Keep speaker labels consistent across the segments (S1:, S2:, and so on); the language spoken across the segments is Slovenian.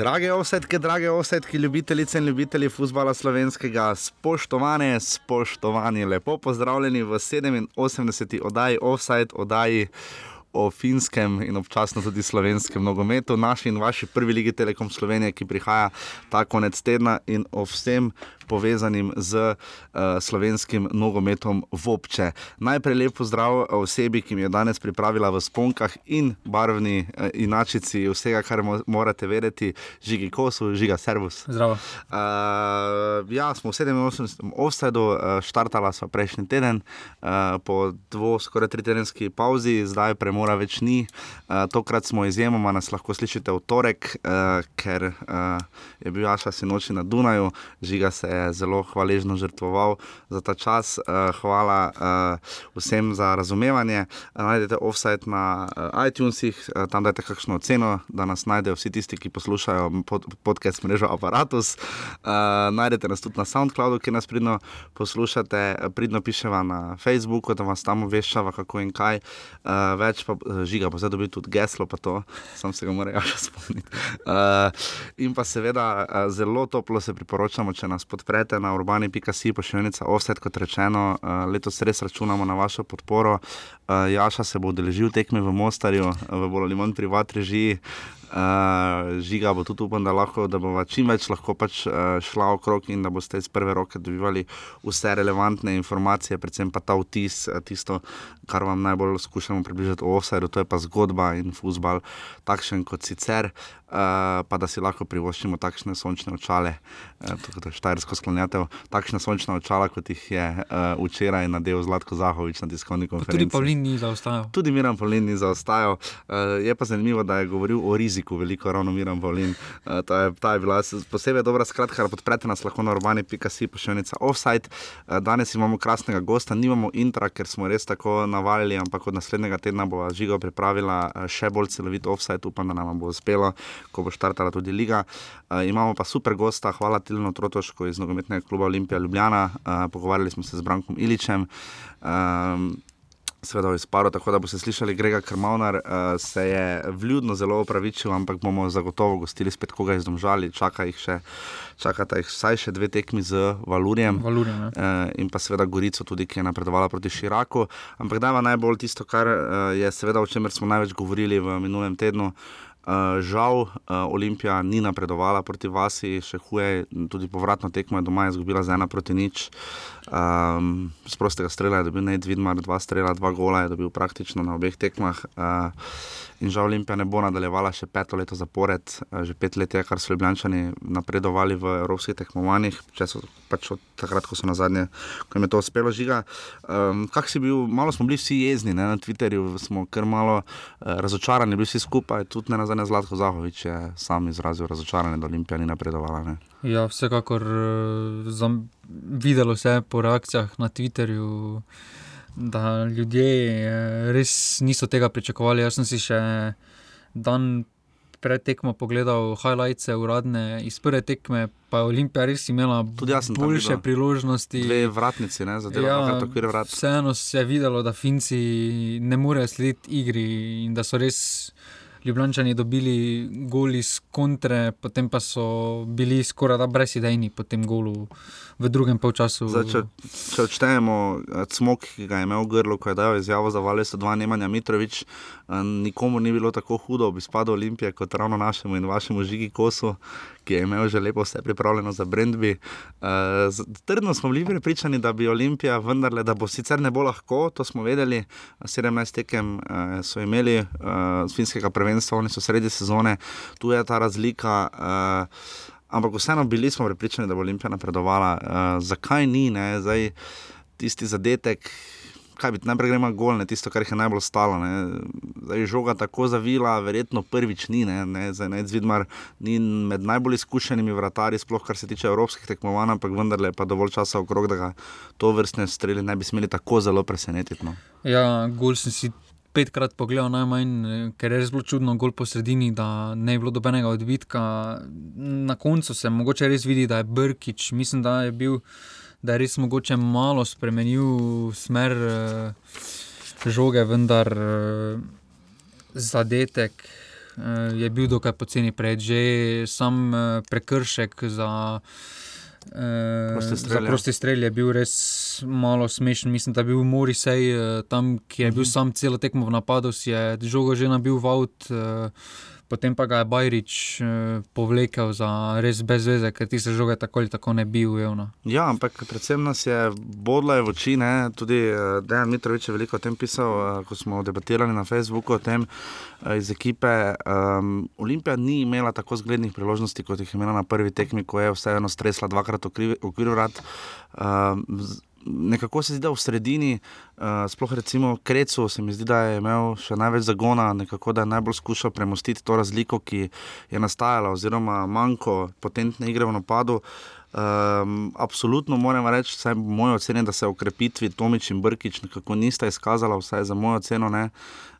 S1: Drage osetke, drage osetke, ljubitelice in ljubitelji futbola slovenskega, spoštovane, spoštovani, lepo pozdravljeni v 87. oddaji Offside, oddaji o finskem in občasno tudi slovenskem nogometu, naši in vaši prvi lige Telekom Slovenije, ki prihaja ta konec tedna in o vsem povezanim z uh, slovenskim nogometom v obče. Najprej lepo zdrav osebi, ki mi je danes pripravila v sponkah in barvni uh, inačici vsega, kar mo morate vedeti, žigi kosu, žiga servus.
S2: Zdravo.
S1: Uh, ja, smo v 87. offsetu, uh, štartala smo prejšnji teden, uh, po dvo, skoraj tri tedenski pauzi, zdaj premora več ni. Uh, tokrat smo izjemoma, nas lahko slišite v torek, uh, ker uh, je bil Aša sinoči na Dunaju, žiga se je zelo hvaležno žrtvoval za ta čas. Uh, hvala uh, vsem za razumevanje. Najdete offside na uh, iTunesih, uh, tam dajte kakšno oceno, da nas najdejo vsi tisti, ki poslušajo pod, podcast mrežo Apparatus. Uh, najdete nas tudi na SoundCloudu, ki nas pridno poslušate, pridno piševa na Facebooku, da vas tam obveščava, kako in kaj. Uh, več pa žiga, pa zdaj dobi tudi geslo, pa to, sam se ga moram ja še spomniti. Uh, in pa seveda zelo toplo se priporočamo, če nas podprete podprete na urbani.si, pošiljnica offset, kot rečeno, uh, letos res računamo na vašo podporo. Uh, Jaša se bo udeležil tekme v Mostarju, v bolj ali manj privat režiji. Uh, žiga bo tudi upam, da, lahko, da bo čim več lahko pač, uh, šla okrog in da boste iz prve roke dobivali vse relevantne informacije, predvsem pa ta vtis, tisto, kar vam najbolj skušamo približati v offsetu, to je pa zgodba in futbal, takšen kot sicer. Uh, pa da si lahko privoščimo takšne sončne očale, uh, tako da štajersko sklonjatev, takšne sončne očala, kot jih je uh, včeraj nadel Zlatko Zahovič na tiskovni konferenci.
S2: Tudi Pavlin ni zaostajal.
S1: Tudi Miran Pavlin ni zaostajal. Uh, je pa zanimivo, da je govoril o riziku, veliko ravno Miran Pavlin. Uh, ta, je, ta je bila posebej dobra skratka, podprete nas lahko na urbani.si, pošiljnica offside. Uh, danes imamo krasnega gosta, nimamo intra, ker smo res tako navalili, ampak od naslednjega tedna bo žigo pripravila še bolj celovit offside, upam, da nam bo uspelo ko bo štartala tudi liga. Uh, imamo pa super gosta, hvala Tilno Trotoško iz nogometnega kluba Olimpija Ljubljana. Uh, pogovarjali smo se z Brankom Iličem. Um, Sveda je sparo, tako da boste slišali, Grega Krmovnar uh, se je vljudno zelo opravičil, ampak bomo zagotovo gostili spet koga iz domžali, čaka jih še, čakata jih vsaj še dve tekmi z Valurjem.
S2: Valurjem uh,
S1: in pa seveda Gorico tudi, ki je napredovala proti Širaku. Ampak da je najbolj tisto, kar uh, je seveda o čemer smo največ govorili v minulem tednu. Uh, žal, uh, Olimpija ni napredovala proti Vasi, še huje, tudi povratno tekmo je doma izgubila z ena proti nič. Um, z prostega strela je dobil Ned Vidmar, dva strela, dva gola je dobil praktično na obeh tekmah. Uh, in žal Olimpija ne bo nadaljevala še peto leto zapored, uh, že pet let je, kar so Ljubljani napredovali v evropskih tekmovanjih, so, pač od takrat, ko so na zadnje, ko jim je to uspelo žiga. Um, kak si bil, malo smo bili vsi jezni ne? na Twitterju, smo kar malo uh, razočarani, bili vsi skupaj, tudi ne na zadnje Zlatko Zahovič je sam izrazil razočaranje, da Olimpija ni napredovala. Ne?
S2: Ja, vsekakor uh, videlo se je po reakcijah na Twitterju, da ljudje uh, res niso tega pričakovali. Jaz sem si še dan pred tekmo pogledal highlights, uradne iz prve tekme. Pa je Olimpija res imela boljše priložnosti.
S1: Dve vratnici, ne, za delo, ja, tako je vrat.
S2: Vseeno se je videlo, da Finci ne morejo slediti igri in da so res. Ljubljani dobili goli iz kontre, potem pa so bili skoraj da brezidejni po tem golu v drugem polčasu.
S1: Zdaj, če, če odštejemo eh, smog, ki ga je imel v grlu, ko je dal izjavo za Vale, so dva Nemanja Mitrovič, eh, nikomu ni bilo tako hudo, bi spadal Olimpije kot ravno našemu in vašemu žigi kosu, ki je imel že lepo vse pripravljeno za Brendbi. Uh, trdno smo bili pripričani, da bi Olimpija vendarle, da bo sicer ne bo lahko, to smo vedeli. 17 tekem uh, so imeli uh, finskega prvenstva, oni so sredi sezone, tu je ta razlika. Ampak vseeno bili smo pripričani, da bo Olimpija napredovala. Uh, zakaj ni, ne? zdaj tisti zadetek kaj bi najprej gremo gol, ne tisto, kar je najbolj stalo. Ne. Zdaj žoga tako zavila, verjetno prvič ni, ne, ne, zdaj ne Zvidmar ni med najbolj izkušenimi vratarji, sploh kar se tiče evropskih tekmovanj, ampak vendarle pa dovolj časa okrog, da ga to vrstne streli ne bi smeli tako zelo presenetiti. No.
S2: Ja, gol sem si. Petkrat pogledal najmanj, ker je res bilo čudno, gol po sredini, da ne je bilo dobenega odbitka. Na koncu se mogoče res vidi, da je Brkič, mislim, da je bil da je res mogoče malo spremenil smer uh, žoge, vendar uh, zadetek uh, je bil dokaj poceni prej, že sam uh, prekršek za.
S1: Ja.
S2: prosti strel je bil res malo smešen. Mislim, da je bil Morisej uh, tam, ki je bil
S1: Mhm.
S2: sam celo tekmo v napadu, si je žogo že nabil v avt. Uh, Potem pa ga je Bajrič eh, povlekel za res brez veze, ker ti se žoge tako ali tako ne bi ujel. No.
S1: Ja, ampak predvsem nas je bodlo je v oči, ne? tudi uh, Dejan Mitrovič je veliko o tem pisal, uh, ko smo debatirali na Facebooku o tem iz ekipe. Um, Olimpija ni imela tako zglednih priložnosti, kot jih je imela na prvi tekmi, ko je vseeno stresla dvakrat v okviru rad. Um, Nekako se zdi, da v sredini, uh, sploh recimo Krecu, se mi zdi, da je imel še največ zagona, nekako da je najbolj skušal premostiti to razliko, ki je nastajala, oziroma manjko potentne igre v napadu. Um, absolutno moram reči, vsaj po mojem oceni, da se v krepitvi Tomič in Brkič nekako nista izkazala, vsaj za mojo oceno. Ne.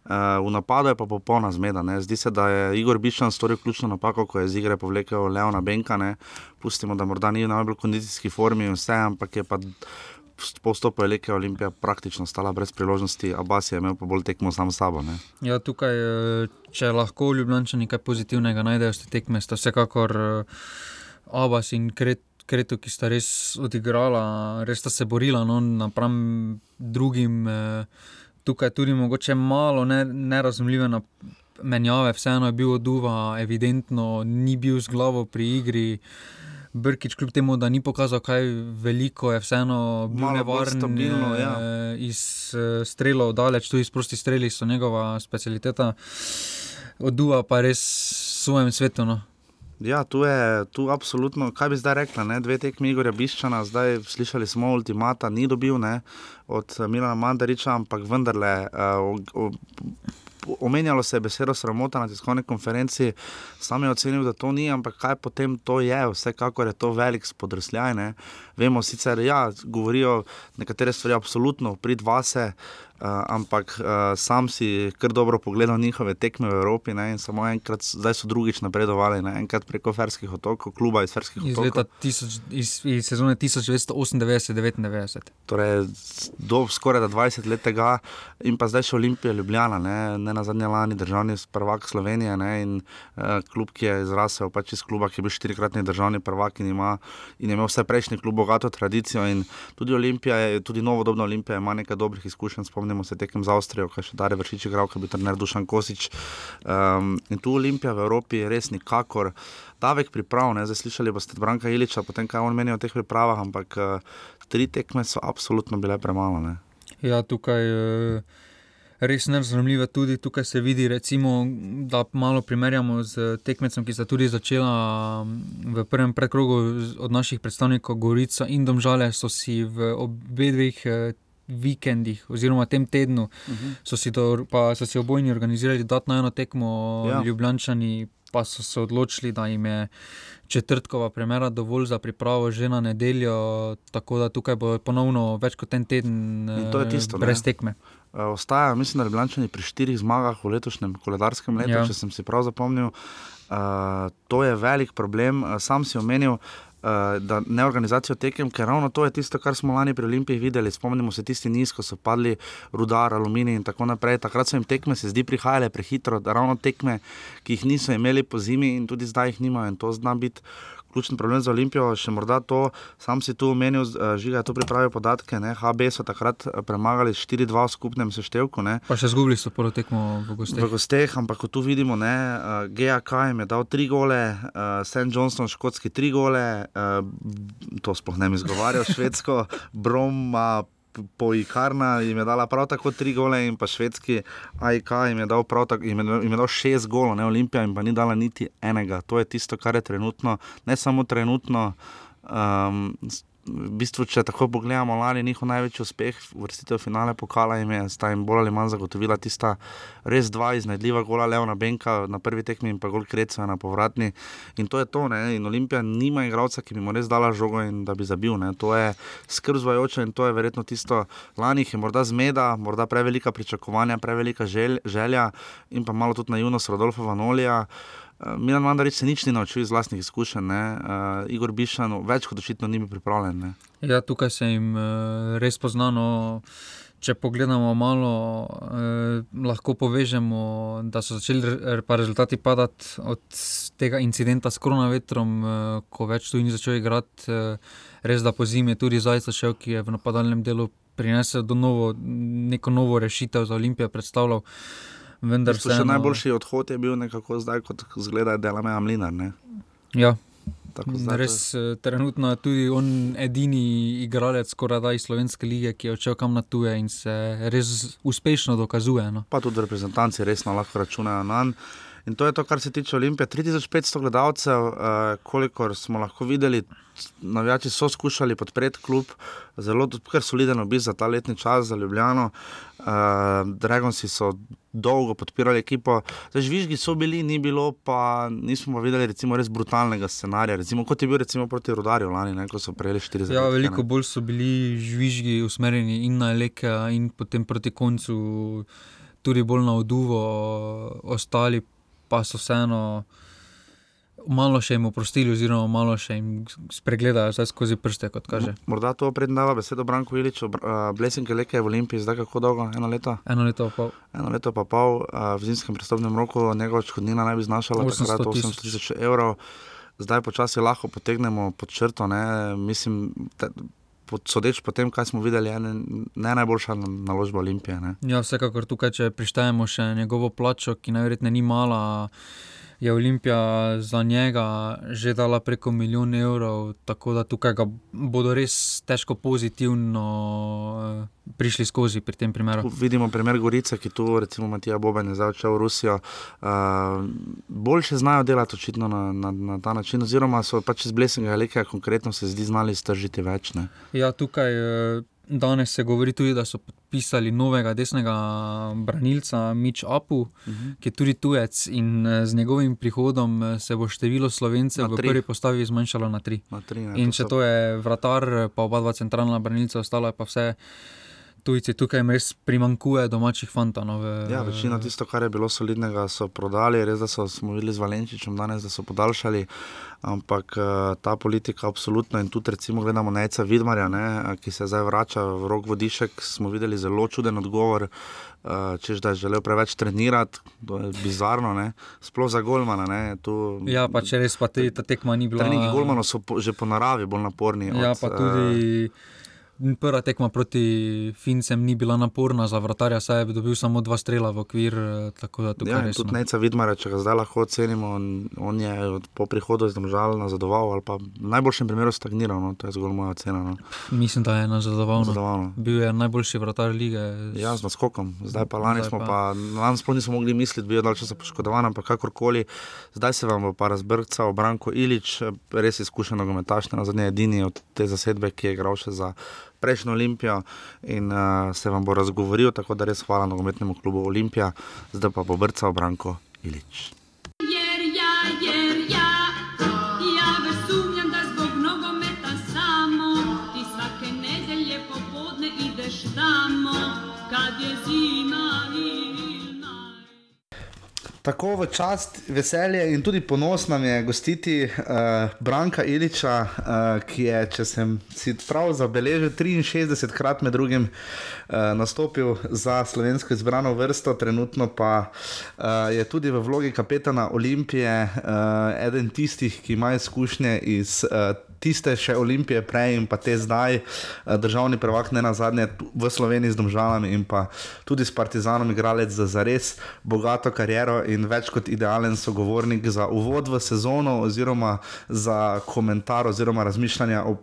S1: Uh, v napadu je pa popolna zmeda. Ne. Zdi se, da je Igor Bišan storil ključno napako, ko je z igre povlekel Leona Benka. Ne. Pustimo, da morda ni v najbolj kondicijski formi in vse, ampak je pa po vstopu Eleke Olimpija praktično stala brez priložnosti, Abbas je imel pa bolj tekmo sam s sabo. Ne.
S2: Ja, tukaj, eh, če lahko Ljubljani nekaj pozitivnega najdejo, ste tekme, sta vsekakor eh, Abbas in Kret. Kretu, ki sta res odigrala, res sta se borila no, napram drugim. Eh, tukaj tudi mogoče malo ne, nerazumljive menjave, vseeno je bil oduva, evidentno ni bil z glavo pri igri. Brkič, kljub temu, da ni pokazal kaj veliko, je vseeno bil
S1: Malo
S2: nevaren.
S1: stabilno, ja.
S2: eh, Iz eh, strelov daleč, tudi iz prosti streli so njegova specialiteta. Oduva pa res svojem svetu. No.
S1: Ja, tu je tu absolutno, kaj bi zdaj rekla, ne? dve tekmi Igorja Biščana, zdaj slišali smo ultimata, ni dobil ne? od Milana Mandariča, ampak vendarle. Uh, Omenjalo se je besedo sramota na tiskovni konferenci, sam je ocenil, da to ni, ampak kaj potem to je, vsekakor je to velik spodrsljaj. Ne? Vemo sicer, da ja, govorijo nekatere stvari, absolutno prid vase, uh, ampak uh, sam si kar dobro pogledal njihove tekme v Evropi ne? in samo enkrat, zdaj so drugič napredovali, ne? enkrat preko Ferskih otokov, kluba iz Ferskih
S2: Iz,
S1: otokov.
S2: tisoč, iz, iz sezone 1998-99.
S1: Torej, do skoraj 20 let tega, in pa zdaj še Olimpija Ljubljana, ne, ne na zadnje lani državni prvak Slovenije ne, in uh, klub, ki je izrasel pač iz kluba, ki je bil štirikratni državni prvak in ima, in je imel vse prejšnji klub bogato tradicijo. In tudi Olimpija, je, tudi novodobna Olimpija ima nekaj dobrih izkušenj, spomnimo se tekem z Avstrijo, kaj še Dare Vršič igral, ki je bil trener Dušan Kosič. Um, in tu Olimpija v Evropi je res nikakor. Davek priprav, ne? zdaj slišali boste Branka Iliča, potem kaj on meni o teh pripravah, ampak uh, tri tekme so absolutno bile premalo. Ne?
S2: Ja, tukaj je res nerazumljivo. Tudi tukaj se vidi, recimo, da malo primerjamo z tekmecem, ki sta tudi začela v prvem predkrogu od naših predstavnikov, Gorica in Domžale, so si v obeh dveh. Vikendih, oziroma tem tednu, uh -huh. so, si do, so si obojni organizirali dodatno eno tekmo, ja. Ljubljani pa so se odločili, da jim je četrtkova premjera dovolj za pripravo že na nedeljo, tako da tukaj bo ponovno več kot en teden
S1: tisto,
S2: brez
S1: ne?
S2: tekme.
S1: Ostajajo, mislim, da Ljubljani pri štirih zmagah v letošnjem koledarskem letu, ja. če sem si prav zapomnil. Uh, to je velik problem. Sam si omenil, uh, da ne organizacijo tekem, ker ravno to je tisto, kar smo lani pri Olimpiji videli. Spomnimo se tisti niz, ko so padli rudar, aluminij in tako naprej. Takrat so jim tekme, se zdi, prihajale prehitro, ravno tekme, ki jih niso imeli po zimi in tudi zdaj jih nimajo. In to zna biti ključni problem za Olimpijo. Še morda to, sam si tu omenil, uh, žiga je tu pripravil podatke. Ne? HB so takrat premagali 4-2 v skupnem seštevku. Ne?
S2: Pa še zgubili so prvo tekmo v gosteh.
S1: V gosteh, ampak kot tu vidimo, ne, uh, GAK jim je dal tri gole, uh, St. Johnston škotski tri gole, uh, to sploh ne mi izgovarjal, švedsko, Broma. Poikarna jim je dala prav tako tri gole, in pa švedski AIK jim je dal, tako, jim je, jim je dal šest golov, ne Olimpija jim pa ni dala niti enega. To je tisto, kar je trenutno, ne samo trenutno. Um, v bistvu, če tako pogledamo, lani njihov največji uspeh, vrstitev finale pokala jim je, sta jim bolj ali manj zagotovila tista res dva iznajdljiva gola, Leona Benka na prvi tekmi in pa gol Kreca na povratni. In to je to, ne? in Olimpija nima igralca, ki bi mu res dala žogo in da bi zabil. Ne? To je skrbzvajoče in to je verjetno tisto, lani je morda zmeda, morda prevelika pričakovanja, prevelika žel, želja in pa malo tudi naivnost Rodolfa Vanolija. Uh, Milan Mandarič se nič ni naučil iz vlastnih izkušenj, uh, Igor Bišan več kot očitno ni bil pripravljen. Ne?
S2: Ja, tukaj se jim uh, res poznano. če pogledamo malo, eh, lahko povežemo, da so začeli pa rezultati padati od tega incidenta s koronavirom, eh, ko več tu ni začel igrati. Eh, res da po zimi je tudi Zajca šel, ki je v napadalnem delu prinesel novo, neko novo rešitev za Olimpijo predstavljal. Vendar
S1: se je najboljši odhod je bil nekako zdaj, kot zgleda, da je Lamea Mlinar.
S2: Ja. Res, je... Eh, trenutno je tudi on edini igralec, skoraj da iz Slovenske lige, ki je odšel kam na tuje in se res uspešno dokazuje. No.
S1: Pa tudi reprezentanci resno lahko računajo na njega. In to je to, kar se tiče Olimpije. 3500 gledalcev, uh, kolikor smo lahko videli, navijači so skušali podpreti klub, zelo soliden obisk za ta letni čas, za Ljubljano. Uh, Dragoci so dolgo podpirali ekipo, zdaj žvižgi so bili, ni bilo pa nismo pa videli recimo, res brutalnega scenarija, recimo, kot je bil recimo proti Rudarju lani, ne, ko so prejeli 40
S2: let. Ja, veliko bolj so bili žvižgi usmerjeni in na Leke, in potem proti koncu. Tudi bolj na oduvo, ostali pa so vseeno malo še jim oprostili, oziroma malo še jim spregledajo vse skozi prste.
S1: Morda to prednava besedo Branko Iliču, Blesing je lekaj v Olimpiji, zdaj kako dolgo? Eno leto?
S2: Eno leto pa pol.
S1: Eno leto pa pol, v zimskem prestopnem roku njegova odškodnina naj bi znašala 800 tisoč evrov. Zdaj počasi lahko potegnemo pod črto. Ne? Mislim, te, sodeč po tem, kaj smo videli, je ne, ne najboljša naložba Olimpije. Ne?
S2: Ja, vsekakor tukaj, če prištejemo še njegovo plačo, ki najverjetneje ni mala je Olimpija za njega že dala preko milijon evrov, tako da tukaj bodo res težko pozitivno eh, prišli skozi pri tem primeru.
S1: Vidimo primer Gorice, ki tu, recimo Matija Boben, je začel v Rusijo. Uh, boljše znajo delati očitno na, na, na ta način, oziroma so pač iz blesenega leka konkretno se zdi znali stržiti več. Ne?
S2: Ja, tukaj. Danes se govori tudi, da so podpisali novega desnega branilca, Mič Apu, uh. -huh. ki je tudi tujec in eh, z njegovim prihodom eh, se bo število slovencev v prvi postavi zmanjšalo na tri.
S1: Na tri
S2: ne, in če to je vratar, pa oba dva centralna branilca, ostalo je pa vse tujci, tukaj res primankuje domačih fantov. No,
S1: ja, večina tisto, kar je bilo solidnega, so prodali, res da so, smo videli z Valenčičem danes, da so podaljšali. Ampak eh, ta politika, absolutno, in tudi, recimo, gledamo Neca Vidmarja, ne, ki se zdaj vrača v rok vodišek, smo videli zelo čuden odgovor, eh, češ da je želel preveč trenirati, to je bizarno, ne. sploh za Golmana. Ne, tu,
S2: ja, pa če res pa te, ta tekma ni bila.
S1: Treningi Golmana so po, že po naravi bolj naporni.
S2: Ja, od, pa tudi. Uh, Prva tekma proti Fincem ni bila naporna za vrtarja, saj je dobil samo dva strela v okvir. Eh, ja,
S1: tudi Neca Vidmara, če ga zdaj lahko ocenimo, on, on je po prihodu iz Domžal nazadoval ali pa v najboljšem primeru stagniral, no, to je zgolj moja ocena. No.
S2: Mislim, da je nazadoval. Bil je najboljši vrtar lige.
S1: Ja, z naskokom. Zdaj pa lani zdaj smo pa, lani sploh nismo mogli misliti, bil je dalj časa poškodovan, ampak kakorkoli. Zdaj se vam pa razbrca o Branko Ilič, res izkušen nogometaš, na zadnje edini od te zasedbe, ki je igral še za prejšnjo Olimpijo in uh, se vam bo razgovoril. Tako da res hvala nogometnemu klubu Olimpija, zdaj pa bo vrcal Branko Ilič. Tako v čast, veselje in tudi ponos nam je gostiti uh, Branka Iliča, uh, ki je, če sem si prav zabeležil, 63 krat med drugim uh, nastopil za slovensko izbrano vrsto, trenutno pa uh, je tudi v vlogi kapetana Olimpije, uh, eden tistih, ki ima izkušnje iz. Uh, tiste še olimpije prej in pa te zdaj, eh, državni prvak, ne na zadnje v Sloveniji z Domžalami in pa tudi s Partizanom, igralec za, za res bogato kariero in več kot idealen sogovornik za uvod v sezono oziroma za komentar oziroma razmišljanja o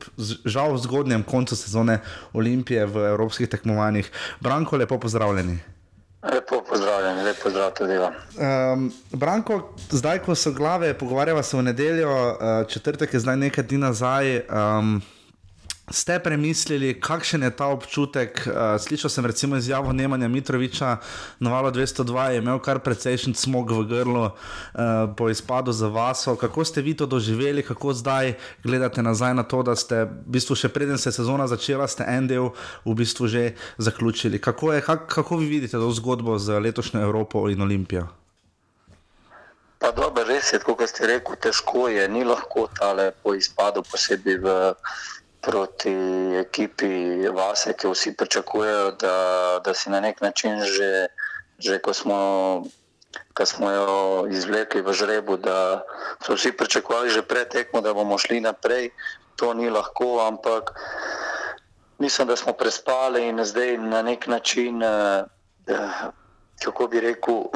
S1: žal zgodnjem koncu sezone olimpije v evropskih tekmovanjih. Branko, lepo pozdravljeni.
S3: Lepo pozdravljen, lepo pozdrav tudi vam. Um,
S1: Branko, zdaj, ko so glave, pogovarjava se v nedeljo, uh, četrtek je zdaj nekaj dni nazaj. Um, Ste premislili, kakšen je ta občutek? Uh, slišal sem recimo izjavo Nemanja Mitroviča, Novalo 202 je imel kar precejšen smog v grlu uh, po izpadu za vas. Kako ste vi to doživeli, kako zdaj gledate nazaj na to, da ste v bistvu še preden se je sezona začela, ste en del v bistvu že zaključili? Kako, je, kak, kako vi vidite to zgodbo z letošnjo Evropo in Olimpijo?
S3: Pa dobro, res je, kot ste rekli, težko je, ni lahko tale po izpadu posebej v proti ekipi Vase, ki vsi pričakujejo, da, da si na nek način že, že ko smo. Ko smo jo izvlekli v žrebu, da so vsi pričakovali že pred tekmo, da bomo šli naprej. To ni lahko, ampak mislim, da smo prespali in zdaj na nek način, eh, kako bi rekel,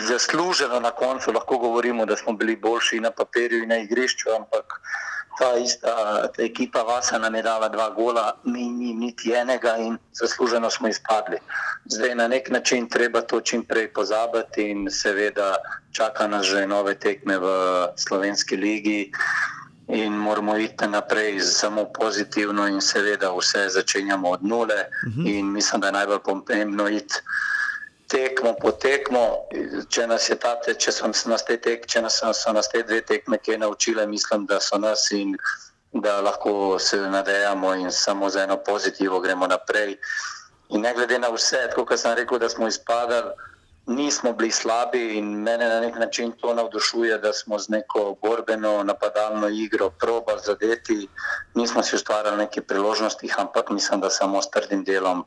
S3: zasluženo na koncu lahko govorimo, da smo bili boljši na papirju in na igrišču, ampak ta ista ta ekipa Vasa nam je dala dva gola, mi ni niti enega in zasluženo smo izpadli. Zdaj na nek način treba to čim prej pozabiti in seveda čaka nas že nove tekme v slovenski ligi in moramo iti naprej samo pozitivno in seveda vse začenjamo od nule uh mhm. -huh. in mislim, da je najbolj pomembno iti tekmo po tekmo. Če ta, če so nas te, tek, če nas, so nas te dve tekme kaj naučile, mislim, da so nas in da lahko se nadejamo in samo za eno pozitivo gremo naprej. In ne glede na vse, kot sem rekel, da smo izpadali nismo bili slabi in mene na nek način to navdušuje, da smo z neko borbeno, napadalno igro probali zadeti. Nismo si ustvarjali neke priložnosti, ampak mislim, da samo s trdim delom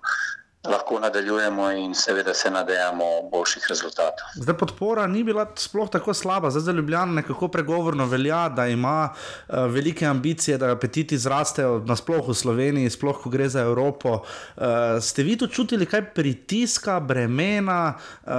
S3: lahko nadaljujemo in seveda se nadejamo boljših rezultatov.
S1: Zdaj podpora ni bila sploh tako slaba, zdaj za Ljubljano nekako pregovorno velja, da ima uh, velike ambicije, da apetiti zrastejo nasploh v Sloveniji, sploh ko gre za Evropo. Uh, ste vi to čutili, kaj pritiska, bremena, uh,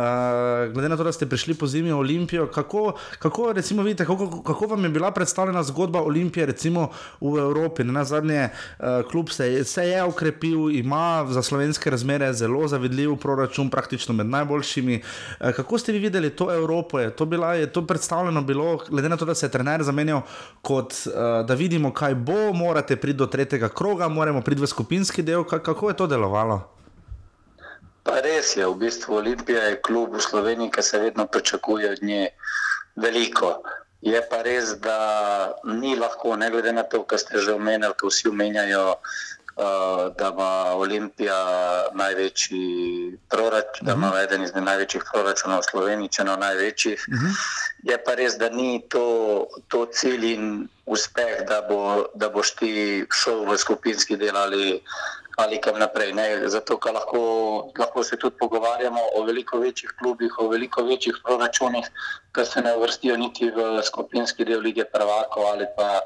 S1: glede na to, da ste prišli po zimi v Olimpijo, kako, kako, recimo, vidite, kako, kako vam je bila predstavljena zgodba Olimpije recimo v Evropi? Na zadnje, uh, klub se, se je ukrepil, ima za slovenske razmere razmere zelo zavidljiv proračun, praktično med najboljšimi. Eh, kako ste vi videli to Evropo? Je to, bila, je to predstavljeno bilo, glede na to, da se je trener zamenjal, kot eh, da vidimo, kaj bo, morate priti do tretjega kroga, moramo priti v skupinski del. Kako je to delovalo?
S3: Pa res je, v bistvu Olimpija je klub v Sloveniji, ki se vedno pričakuje od nje veliko. Je pa res, da ni lahko, ne glede na to, kar ste že omenili, ko vsi omenjajo da ima Olimpija največji proračun, da ima eden izmed največjih proračunov v Sloveniji, če ne največjih. Uh mhm. -huh. Je pa res, da ni to, to cilj in uspeh, da, bo, da boš ti šel v skupinski del ali, ali kam naprej. Ne? Zato, ker lahko, lahko se tudi pogovarjamo o veliko večjih klubih, o veliko večjih proračunih, ki se ne vrstijo niti v skupinski del lige Prvako ali pa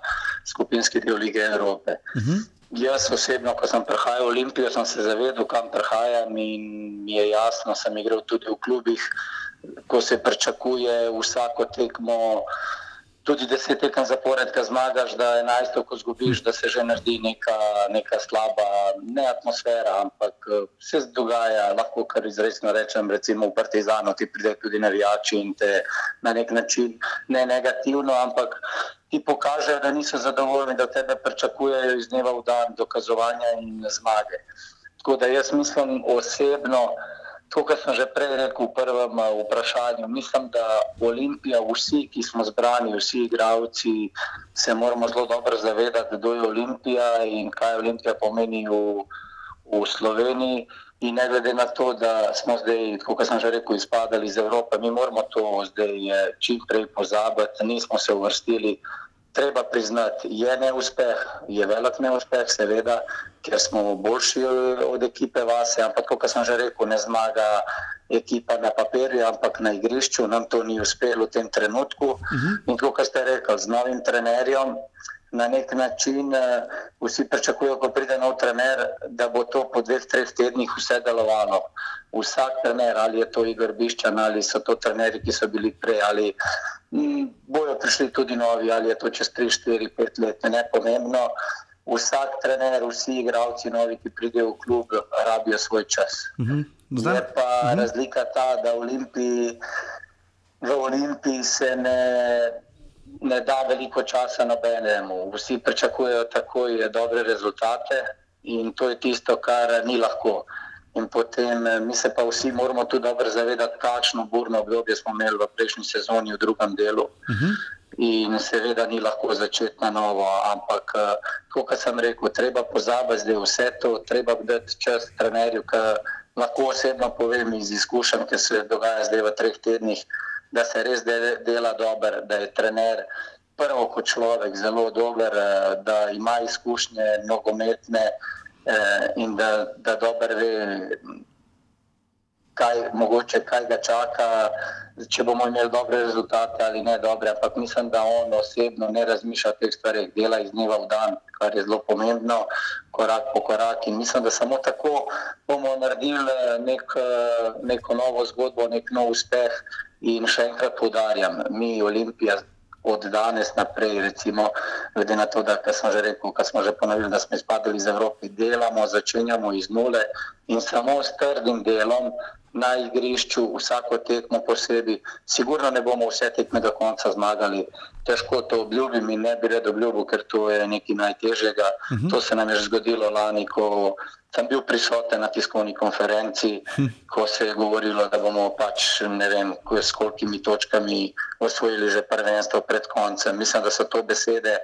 S3: skupinski del lige Evrope. Uh mhm. -huh. Jaz osebno, ko sem prihajal v Olimpijo, sem se zavedal, kam prihajam in mi je jasno, sem igral tudi v klubih, ko se pričakuje vsako tekmo tudi deset tekem zapored, ki zmagaš, da je enajsto, ko zgubiš, da se že naredi neka, neka slaba, ne atmosfera, ampak se dogaja, lahko kar izrecno rečem, recimo v Partizanu, ti pride tudi navijači in te na nek način ne negativno, ampak ti pokažejo, da niso zadovoljni, da tebe pričakujejo iz dneva v dan dokazovanja in zmage. Tako da jaz mislim osebno, To, kar sem že prej rekel v prvem eh, vprašanju, mislim, da Olimpija, vsi, ki smo zbrani, vsi igravci, se moramo zelo dobro zavedati, kdo je Olimpija in kaj Olimpija pomeni v, v Sloveniji. In ne glede na to, da smo zdaj, kot sem že rekel, izpadali iz Evrope, mi moramo to zdaj eh, čim prej pozabiti, nismo se uvrstili treba priznati, je neuspeh, je velik neuspeh, seveda, ker smo boljši od ekipe Vase, ampak kot sem že rekel, ne zmaga ekipa na papirju, ampak na igrišču nam to ni uspelo v tem trenutku. Uh mhm. -huh. In kot ste rekli, z novim trenerjem. Na nek način uh, vsi pričakujejo, ko pride nov trener, da bo to po dveh, treh tednih vse delovalo. Vsak trener, ali je to Igor Biščan, ali so to trenerji, ki so bili prej, ali bojo prišli tudi novi, ali je to čez 3, 4, 5 let, ne pomembno. Vsak trener, vsi igravci, novi, ki pridejo v klub, rabijo svoj čas. Uh mhm. -huh. Je pa uh mhm. -huh. razlika ta, da v Olimpiji, v Olimpiji se ne, ne da veliko časa nobenemu. Vsi pričakujejo takoj dobre rezultate in to je tisto, kar ni lahko. In potem eh, mi se pa vsi moramo tudi dobro zavedati, kakšno burno obdobje smo imeli v prejšnji sezoni, v drugem delu. Uh mhm. -huh. In seveda ni lahko začeti na novo, ampak eh, kot sem rekel, treba pozabiti, da je vse to, treba dati čas trenerju, ki lahko osebno povem iz izkušenj, ki se dogaja zdaj v treh tednih, da se res dela dobro, da je trener prvo kot človek zelo dober, eh, da ima izkušnje nogometne eh, in da, da dobro ve, kaj, mogoče, kaj ga čaka, če bomo imeli dobre rezultate ali ne dobre. Ampak mislim, da on osebno ne razmišlja o teh stvarih, dela iz dneva v dan, kar je zelo pomembno, korak po korak. In mislim, da samo tako bomo naredili nek, neko novo zgodbo, nek nov uspeh. In še enkrat poudarjam, mi, Olimpija, od danes naprej, recimo, glede na to, da smo že rekli, da smo že ponovili, da smo izpadli iz Evrope, delamo, začenjamo iz nule in samo s trdim delom na igrišču, vsako tekmo posebej. Sigurno ne bomo vse tekme do konca zmagali. Težko to obljubim in ne bi rad obljubil, ker to je nekaj najtežjega. Uh mhm. -huh. To se nam je zgodilo lani, ko sem bil prisoten na tiskovni konferenci, uh hm. -huh. ko se je govorilo, da bomo pač ne vem, s kolikimi točkami osvojili že prvenstvo pred koncem. Mislim, da so to besede.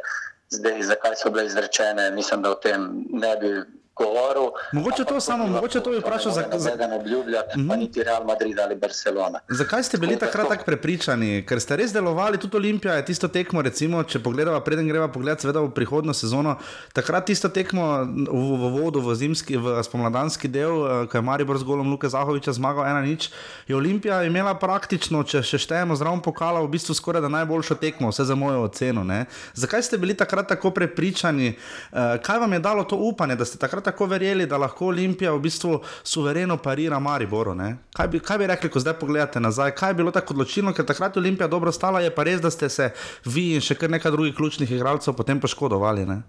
S3: Zdaj, zakaj so bile izrečene, mislim, da o tem ne bi govoril.
S1: Mogoče to samo, mogoče to bi vprašal za
S3: kaj. Ne obljubljati, mm -hmm. pa niti Real Madrid ali Barcelona.
S1: Zakaj ste bili takrat tako prepričani? Ker ste res delovali, tudi Olimpija je tisto tekmo, recimo, če pogledamo, preden greva pogled, seveda v prihodno sezono, takrat tisto tekmo v, v vodu, v zimski, v spomladanski del, eh, ko je Maribor z golom Luka Zahoviča zmagal ena nič, je Olimpija imela praktično, če še štejemo zraven pokala, v bistvu skoraj da najboljšo tekmo, vse za mojo oceno. Ne? Zakaj ste bili takrat tako prepričani? Uh, kaj vam je dalo to upanje, da ste takrat tako verjeli, da lahko Olimpija v bistvu suvereno parira Mariboru. Kaj bi, kaj bi rekli, ko zdaj pogledate nazaj? Kaj je bilo tako odločilno, ker takrat je Olimpija dobro stala, je pa res, da ste se vi in še kar nekaj drugih ključnih igralcev potem poškodovali. Ne?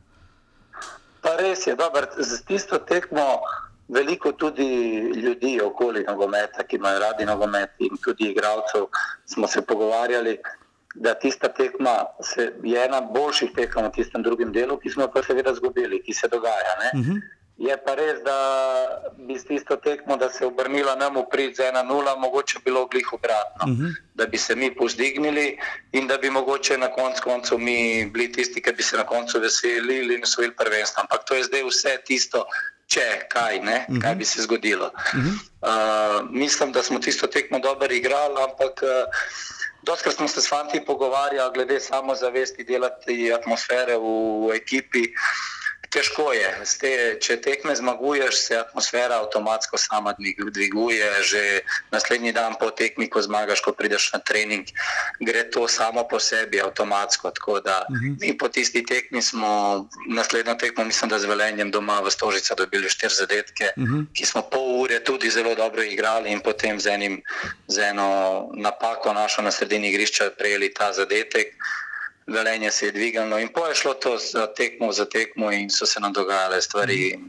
S3: Pa res je, da z tisto tekmo veliko tudi ljudi okoli nogometa, ki imajo radi nogomet in tudi igralcev, smo se pogovarjali. Da tista tekma je ena boljših tekem v tistem drugem delu, ki smo pa seveda izgubili, ki se dogaja. Uh mhm. -huh. Je pa res, da bi s tisto tekmo, da se je obrnila nam v prid za 1-0, mogoče bilo glih obratno. Uh mhm. -huh. Da bi se mi pozdignili in da bi mogoče na koncu koncev mi bili tisti, ki bi se na koncu veselili in osvojili prvenstvo. Ampak to je zdaj vse tisto, če kaj, ne, uh -huh. kaj bi se zgodilo. Uh -huh. uh, mislim, da smo tisto tekmo dobro igrali, ampak. Uh, Doskrat smo se s fanti pogovarjali glede samozavesti, delati atmosfere v ekipi. Uh, Težko je. Ste, če tekme zmaguješ, se atmosfera avtomatsko sama dviguje. Že naslednji dan po tekmi, ko zmagaš, ko prideš na trening, gre to samo po sebi avtomatsko. Tako da uh mhm. -huh. mi po tisti tekmi smo, naslednjo tekmo, mislim, da z velenjem doma v Stožica dobili štiri zadetke, uh mhm. -huh. ki smo pol ure tudi zelo dobro igrali in potem z, enim, z eno napako našo na sredini igrišča prejeli ta zadetek velenje se je dvigalo in po je šlo to za tekmo, za tekmo in so se nam dogajale stvari.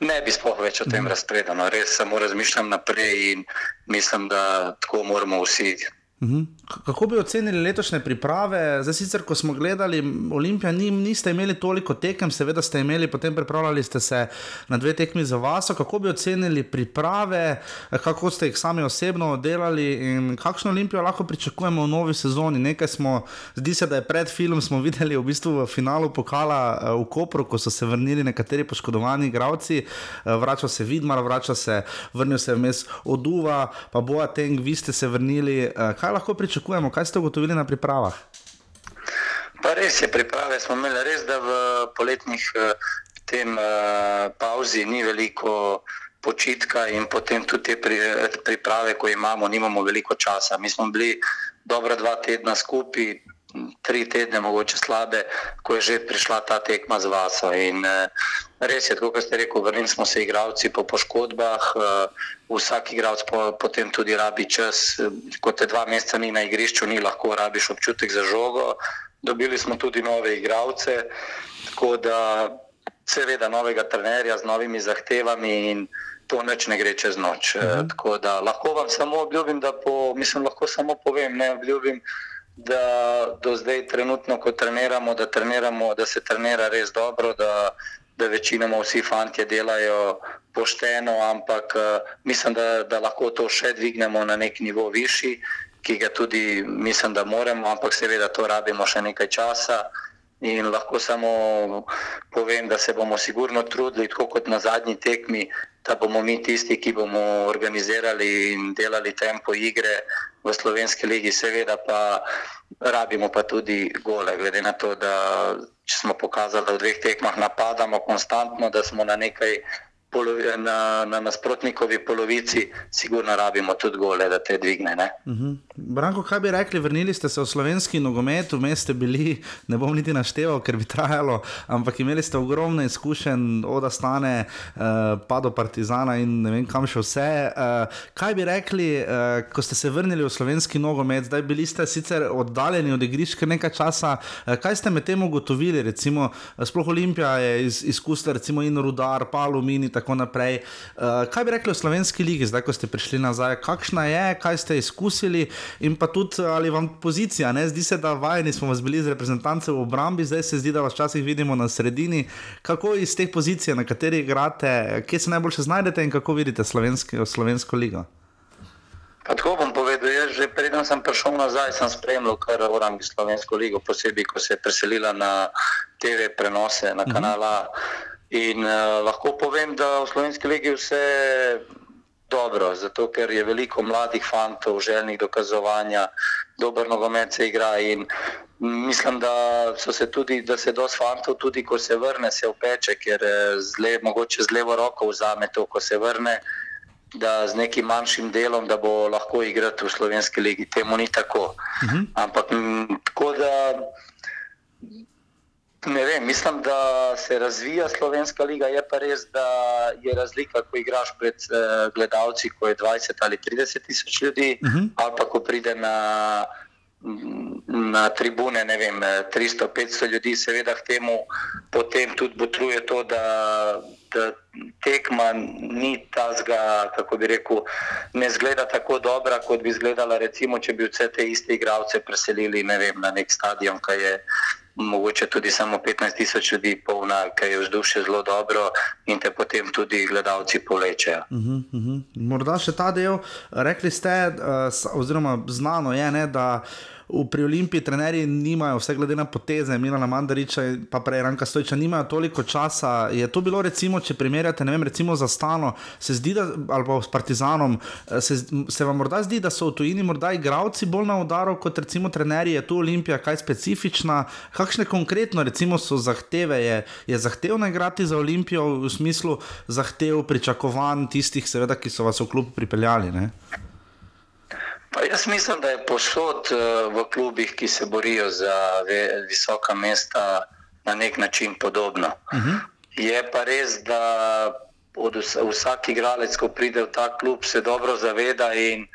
S3: Ne bi spoh več o tem mhm. razpredano, res samo razmišljam naprej in mislim, da tako moramo vsi.
S1: Mhm. Kako bi ocenili letošnje priprave? Zdaj, sicer, ko smo gledali Olimpijo, ni, niste imeli toliko tekem, seveda ste imeli, potem pripravljali ste se na dve tekmi za vas. Kako bi ocenili priprave, kako ste jih sami osebno delali in kakšno Olimpijo lahko pričakujemo v novi sezoni? Nekaj smo, zdi se, da je pred filmom smo videli v bistvu v finalu pokala eh, v Kopru, ko so se vrnili nekateri poškodovani igravci, eh, vrača se Vidmar, vrača se, vrnil se vmes Oduva, pa Boateng, vi ste se vrnili. Eh, kaj lahko pričakujemo, kaj ste ugotovili na pripravah?
S3: Pa res je, priprave smo imeli res, da v poletnih eh, tem uh, pauzi ni veliko počitka in potem tudi te pri, priprave, ko imamo, nimamo veliko časa. Mi smo bili dobra dva tedna skupaj, tri tedne, mogoče slabe, ko je že prišla ta tekma z vaso. In, uh, res je, kot ste rekli, vrnili smo se igravci po poškodbah, uh, vsak igralec po, potem tudi rabi čas, ko te dva meseca ni na igrišču, ni lahko rabiš občutek za žogo. Dobili smo tudi nove igralce, tako da seveda novega trenerja z novimi zahtevami in to neč ne gre čez noč. Uh mhm. -huh. Tako da lahko vam samo obljubim, da po, mislim, lahko samo povem, ne obljubim da do zdaj, trenutno, ko treniramo, da, treniramo, da se trenira res dobro, da, da večinoma vsi fanti delajo pošteno, ampak mislim, da, da lahko to še dvignemo na nek nivo višji, ki ga tudi mislim, da moramo, ampak seveda to rabimo še nekaj časa. In lahko samo povem, da se bomo sigurno trudili, tako kot na zadnji tekmi, da bomo mi tisti, ki bomo organizirali in delali tempo igre v slovenski legi, seveda pa rabimo pa tudi gole, glede na to, da smo pokazali, da v dveh tekmah napadamo konstantno, da smo na nekaj na, na nasprotnikovi polovici, sigurno rabimo tudi gole, da te dvigne. Uh
S1: mhm. -huh. Branko, kaj bi rekli, vrnili ste se v slovenski nogomet, vmes ste bili, ne bom niti našteval, ker bi trajalo, ampak imeli ste ogromno izkušenj, od Astane uh, pa do Partizana in ne vem kam še vse. Uh, kaj bi rekli, uh, ko ste se vrnili v slovenski nogomet, zdaj bili ste sicer oddaljeni od igrišča nekaj časa, uh, kaj ste med tem ugotovili, recimo, sploh Olimpija je iz, izkusila, recimo in Rudar, pa Alumini tako naprej. Uh, kaj bi rekli o slovenski ligi, zdaj, ko ste prišli nazaj, kakšna je, kaj ste izkusili in pa tudi ali vam pozicija, ne? zdi se, da vajeni smo vas bili z reprezentanci v obrambi, zdaj se zdi, da vas včasih vidimo na sredini. Kako iz teh pozicij, na kateri igrate, kje se najboljše znajdete in kako vidite slovenski, slovensko ligo?
S3: Tako bom povedal, jaz že preden sem prišel nazaj, sem spremljal kar Orangi Slovensko ligo, posebej, ko se je preselila na TV prenose na mhm. kanala. Uh -huh. In uh, lahko povem, da v slovenski legi vse dobro, zato ker je veliko mladih fantov, željnih dokazovanja, dober nogomet se igra. In mislim, da se tudi, da se dosti fantov, tudi ko se vrne, se opeče, ker eh, zle, mogoče z levo roko vzame to, ko se vrne. Da z nekim manjšim delom, da bo lahko igrati v slovenski legi, temu ni tako. Uh mhm. -huh. Ampak tako da Ne vem, mislim, da se razvija slovenska liga. Je pa res, da je razlika, ko igraš pred uh, gledalci, ko je 20 ali 30 tisoč ljudi, uh mhm. -huh. ali pa ko pride na, na tribune, ne vem, 300-500 ljudi, seveda k temu potem tudi potruje to, da, da tekma ni ta zga, kako bi rekel, ne zgleda tako dobra, kot bi izgledala, recimo, če bi vse te iste igralce preselili ne vem, na nek stadion, kaj je mogoče tudi samo 15 tisoč ljudi, polna, ker je vzdušje zelo dobro in te potem tudi gledalci povlečejo. Uh -huh,
S1: uh -huh. Morda še ta del, rekli ste, uh, oziroma znano je, ne, da pri Olimpiji trenerji nimajo, vse glede na poteze, Milana Mandariča in pa prej Ranka Stojča, nimajo toliko časa. Je to bilo, recimo, če primerjate, ne vem, recimo za Stano, se zdi, da, ali pa s Partizanom, se, se vam morda zdi, da so v tujini morda igravci bolj na udaru kot recimo trenerji, je tu Olimpija kaj specifična, kakšne konkretno recimo so zahteve, je, je zahtevno igrati za Olimpijo v smislu zahtev, pričakovanj tistih, seveda, ki so vas v klub pripeljali. Ne?
S3: Pa jaz mislim, da je posod eh, v klubih, ki se borijo za visoka mesta, na nek način podobno. Uh mhm. -huh. Je pa res, da vsak igralec, ko pride v ta klub, se dobro zaveda in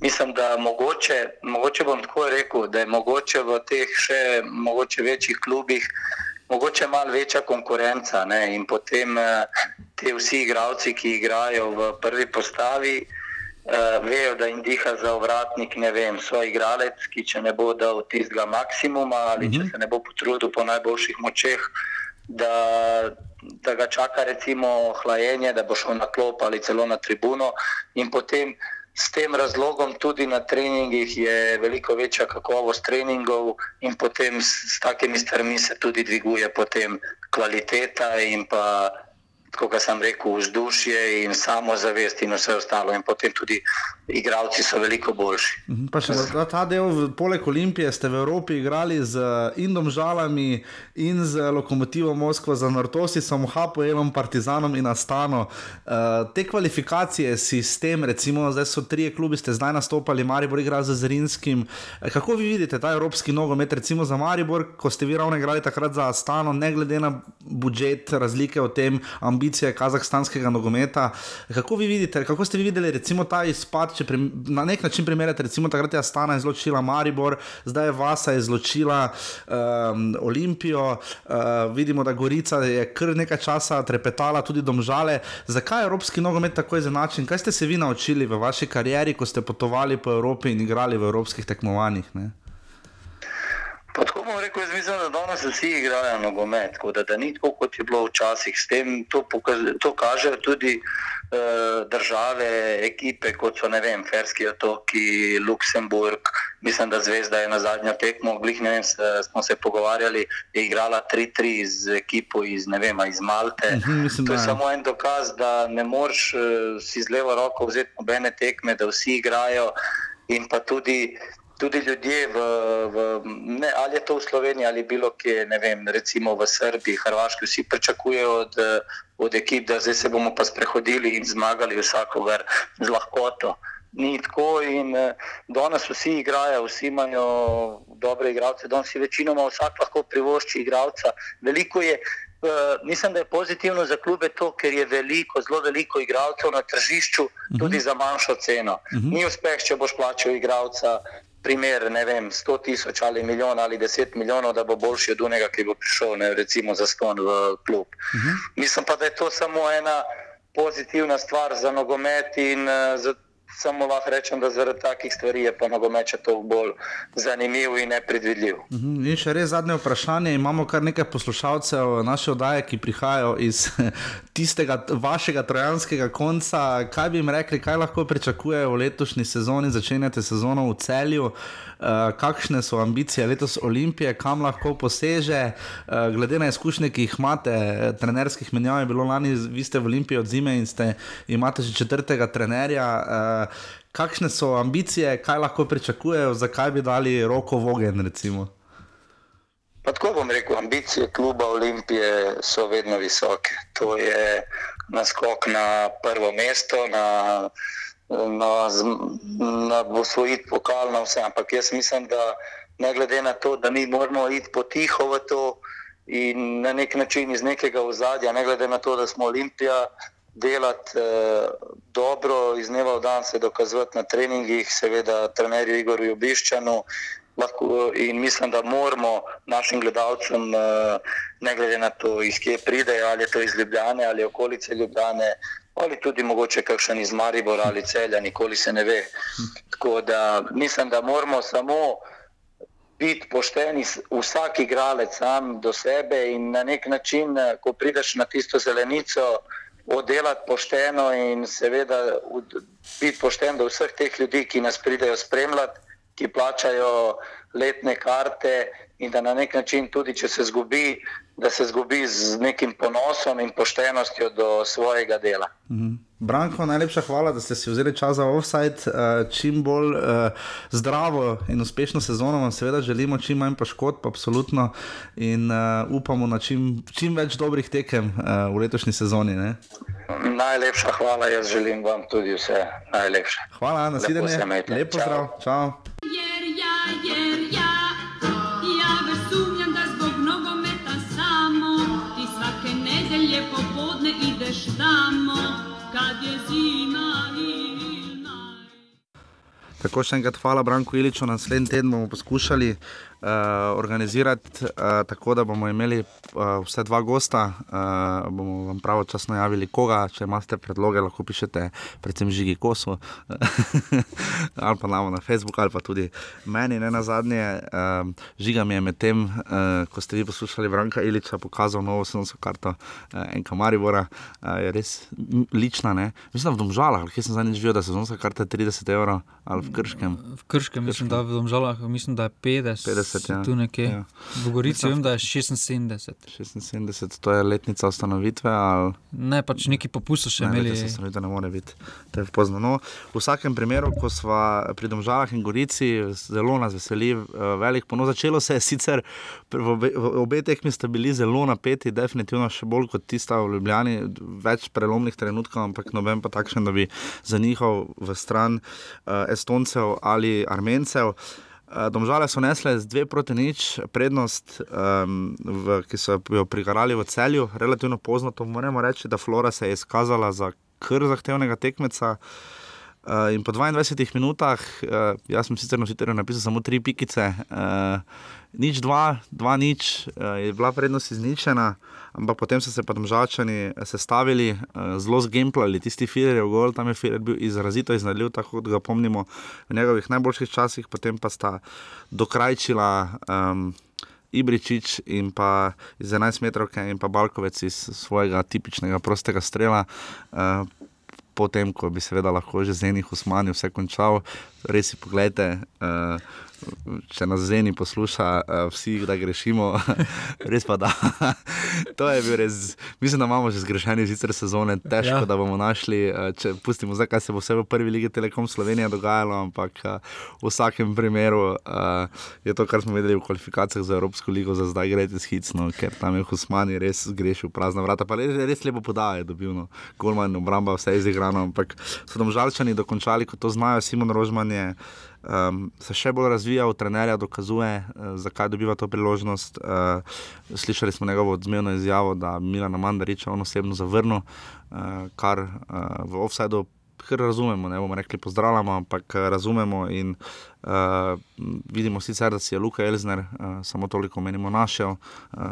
S3: mislim, da mogoče, mogoče bom tako rekel, da je mogoče v teh še mogoče večjih klubih. Mogoče malo večja konkurenca ne? in potem eh, ti vsi igralci, ki igrajo v prvi postavi, uh, vejo, da jim diha za ovratnik, ne vem, svoj igralec, ki če ne bo dal tistega maksimuma ali uh -huh. če mhm. se ne bo potrudil po najboljših močeh, da, da ga čaka recimo hlajenje, da bo šel na klop ali celo na tribuno in potem. S tem razlogom tudi na treningih je veliko večja kakovost treningov, in potem s, s takimi stvarmi se tudi dviguje kvaliteta in pa kot sem rekel, vzdušje in samozavest in vse ostalo. In potem tudi igravci so veliko boljši.
S1: Mhm, pa še za ta del, poleg Olimpije, ste v Evropi igrali z Indom Žalami in z Lokomotivom Moskvo, za Nortosi, samo Hapoelom, Partizanom in Astano. Uh, te kvalifikacije, sistem, recimo, zdaj so tri klubi, ste zdaj nastopali, Maribor igra z Zrinskim. Eh, kako vi vidite ta evropski nogomet, recimo za Maribor, ko ste vi ravno igrali takrat za Astano, ne glede na budžet, razlike v tem, ambicije kazahstanskega nogometa. Kako vi vidite, kako ste vi videli recimo ta izpad, če prim, na nek način primerjate, recimo takrat je Astana izločila Maribor, zdaj je Vasa izločila um, Olimpijo, uh, vidimo, da Gorica je kar nekaj časa trepetala tudi domžale. Zakaj je evropski nogomet tako izenačen? Kaj ste se vi naučili v vaši karieri, ko ste potovali po Evropi in igrali v evropskih tekmovanjih? Ne?
S3: Pa tako bom rekel, jaz mislim, da danes vsi igrajo nogomet, da, da ni tako, kot je bilo včasih. S tem to, to kažejo tudi uh, države, ekipe, kot so vem, Ferski otoki, Luksemburg. Mislim, da Zvezda je na zadnjo tekmo, glih, vem, smo se pogovarjali, je igrala 3-3 z ekipo iz, vem, iz Malte. Mhm, mislim, to je samo en dokaz, da ne moreš uh, si z levo roko vzeti nobene tekme, da vsi igrajo in pa tudi tudi ljudje, v, v, ne, ali je to v Sloveniji ali bilo kje, ne vem, recimo v Srbiji, Hrvaški, vsi pričakujejo od, od ekip, da zdaj se bomo pa sprehodili in zmagali vsakogar z lahkoto. Ni tako in danes vsi igrajo, vsi imajo dobre igralce, danes si večinoma vsak lahko privošči igralca. Veliko je, Uh, mislim, da je pozitivno za klube to, ker je veliko, zelo veliko igralcev na tržišču, tudi uh -huh. za manjšo ceno. Uh -huh. Ni uspeh, če boš plačal igralca, primer, ne vem, 100 tisoč ali milijon ali 10 milijonov, da bo boljši od unega, ki bo prišel, ne, recimo, za ston v klub. Uh -huh. Mislim pa, da je to samo ena pozitivna stvar za nogomet in uh, za. Samo lahko rečem, da zaradi takih stvari je pa nogomet toliko bolj zanimiv in nepredvidljiv.
S1: Mhm, in še res zadnje vprašanje. Imamo kar nekaj poslušalcev naše oddaje, ki prihajajo iz tistega vašega trojanskega konca. Kaj bi jim rekli, kaj lahko pričakujejo v letošnji sezoni, začenjate sezono v celju? Uh, kakšne so ambicije letos Olimpije, kam lahko poseže, uh, glede na izkušnje, ki jih imate, trenerskih menjav je bilo lani, vi ste v Olimpiji od zime in ste, imate že četrtega trenerja. Uh, kakšne so ambicije, kaj lahko pričakujejo, zakaj bi dali roko v ogen?
S3: Pa tako bom rekel, ambicije kluba Olimpije so vedno visoke. To je naskok na prvo mesto. Na, na, na osvojiti pokal, na vse. Ampak jaz mislim, da ne glede na to, da mi moramo iti potiho v to in na nek način iz nekega ozadja, ne glede na to, da smo Olimpija, delati eh, dobro, iz dneva v dan se dokazovati na treningih, seveda trenerju Igorju Biščanu. Lahko, in mislim, da moramo našim gledalcem, eh, ne glede na to, iz kje pridejo, ali je to iz Ljubljane ali okolice Ljubljane, ali tudi mogoče kakšen iz Maribora ali celja, nikoli se ne ve. Tako da mislim, da moramo samo biti pošteni, vsak igralec sam do sebe in na nek način, ko prideš na tisto zelenico, oddelati pošteno in seveda biti pošten do vseh teh ljudi, ki nas pridejo spremljati, ki plačajo letne karte in da na nek način tudi, če se zgubi, da se zgubi z nekim ponosom in poštenostjo do svojega dela.
S1: Mhm. Branko, najlepša hvala, da ste si vzeli čas za offside. Uh, čim bolj uh, zdravo in uspešno sezono vam seveda želimo, čim manj poškodb, absolutno. In uh, upamo na čim, čim več dobrih tekem uh, v letošnji sezoni. Ne?
S3: Najlepša hvala, jaz želim vam tudi vse najlepše.
S1: Hvala, naslednje. Lepo zdrav. Čau. Jer Tako še enkrat hvala Branku Iliču, naslednji teden bomo poskušali uh, organizirati uh, tako, da bomo imeli uh, vse dva gosta. Uh, bomo vam pravočasno javili, koga, če imate predloge, lahko pišete, predvsem žigi kosu, ali pa nam na Facebook, ali pa tudi meni. Ne na zadnje, uh, žiga mi je med tem, uh, ko ste vi poslušali Branka Iliča, pokazal novo sezonsko karto uh, Enka Maribora. Uh, je res lična, ne? mislim, v Domžalah, kjer sem zadnjič videl, da je sezonska karta 30 evrov ali v Krškem.
S2: V Krškem, mislim, da v Domžalah, mislim, da je 50. 50 70, ja. tu nekje. Ja. V Gorici vem, da je 76.
S1: 76, to je letnica ustanovitve. Ali...
S2: Ne, pač neki popust še imeli.
S1: Ne, ne, ne more biti, to je pozno. No, v vsakem primeru, ko smo pri Domžalah in Gorici, zelo nas veseli, eh, velik ponos. Začelo se je sicer, v obe, v obe tekmi sta bili zelo napeti, definitivno še bolj kot tista v Ljubljani, več prelomnih trenutkov, ampak noben pa takšen, da bi za njihov v stran uh, Estoncev ali Armencev. Eh, Domžale so nesle z dve proti nič, prednost, um, v, ki so jo prigarali v celju, relativno pozno. To moramo reči, da Flora se je izkazala za kar zahtevnega tekmeca. Uh, in po 22 minutah, uh, jaz sem sicer nositelj napisal samo tri pikice, uh, nič dva, dva nič, uh, je bila prednost izničena ampak potem so se pa državljani sestavili, uh, zelo zgemplali, tisti filer je v gol, tam je filer bil izrazito iznadljiv, tako da ga pomnimo v njegovih najboljših časih, potem pa sta dokrajčila. Um, Ibričič in pa iz 11 metrov, in pa Balkovec iz svojega tipičnega prostega strela. Uh, potem, ko bi seveda lahko že z enih usmanj vse končal, res si pogledajte. Uh, če nas zeni posluša, uh, vsi, da grešimo, res pa da. to je bil res, mislim, da imamo že zgrešeni zicer sezone, težko, ja. da bomo našli, eh, če pustimo zdaj, kaj se bo vse v prvi ligi Telekom Slovenije dogajalo, ampak uh, v vsakem primeru uh, je to, kar smo videli v kvalifikacijah za Evropsko ligo, za zdaj gre res hitno, ker tam je Husmani res grešil prazna vrata, pa res, res lepo podaje, dobil no, Golman, obramba, vse je izigrano, ampak so tam žalčani dokončali, kot to znajo, Simon Rožman je um, se še bolj razvijal, trenerja dokazuje, uh, zakaj dobiva to priložnost. Uh, slišali smo njegovo odzmevno izjavo, da Milan Mandarič on osebno zavrnil, uh, kar uh, v offsetu. Ker razumemo, ne bomo rekli pozdravljamo, ampak razumemo in uh, vidimo sicer, da si je Luka Elzner, uh, samo toliko menimo, našel uh,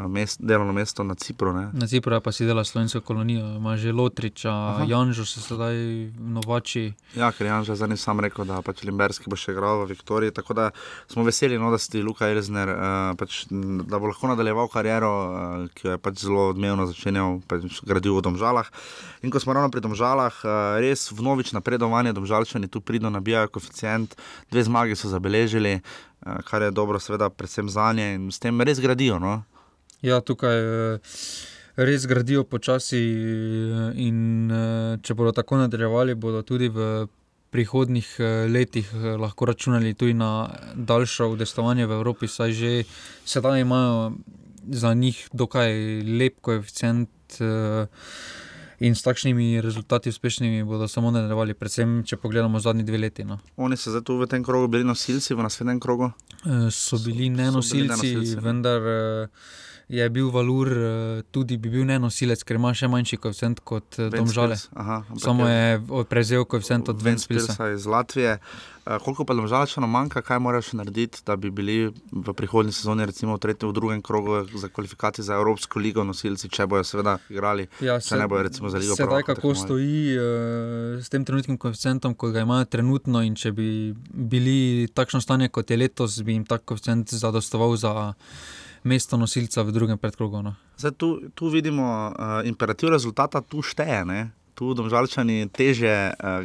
S1: mest, delovno mesto na Cipru. Ne?
S2: Na Cipru je pa si delal slovensko kolonijo, ima že Lotriča, Janžo se sedaj novači.
S1: Ja, ker Janžo je zadnji sam rekel, da pač Limberski bo še igral v Viktoriji. Tako da smo veseli, no, da si Luka Elzner, uh, pač, da bo lahko nadaljeval kariero, uh, ki jo je pač zelo odmevno začenjal, pač gradil v Domžalah. In ko smo ravno pri Domžalah, uh, res v novič napredovanje, Domžalčani tu prido, nabijajo koeficient, dve zmage so zabeležili, eh, kar je dobro, seveda, predvsem za nje in s tem res gradijo. No?
S2: Ja, tukaj eh, res gradijo počasi, eh, in če bodo tako nadaljevali, bodo tudi v prihodnih letih lahko računali tudi na daljše udestovanje v Evropi, saj že sedaj imajo za njih dokaj lep koeficient in s takšnimi rezultati uspešnimi bodo samo nadaljevali, predvsem če pogledamo zadnji dve leti. No.
S1: Oni so zdaj tu v tem krogu bili nosilci, v naslednjem krogu?
S2: E, so bili ne nosilci, vendar. E, je bil Valur tudi bi bil nenosilec, ker ima še manjši koeficient kot Domžale. Samo je prevzel koeficient od Ventspilsa
S1: iz Latvije. Eh, koliko pa domžalčano manjka, kaj moraš narediti, da bi bili v prihodnji sezoni, recimo v tretjem, v drugem krogu za kvalifikacije za Evropsko ligo, nosilci, če bojo seveda igrali.
S2: Ja, se,
S1: ne bojo recimo za ligo.
S2: Sedaj, kako stoji uh, s tem trenutnim koeficientom, ko ga imajo trenutno, in če bi bili takšno stanje kot je letos, bi jim tak koeficient zadostoval za. Mesto nosilca v drugem predkrogu. No.
S1: Zdaj, tu, tu vidimo uh, imperativ rezultata, tu šteje. Ne? Tu domžalčani teže, uh,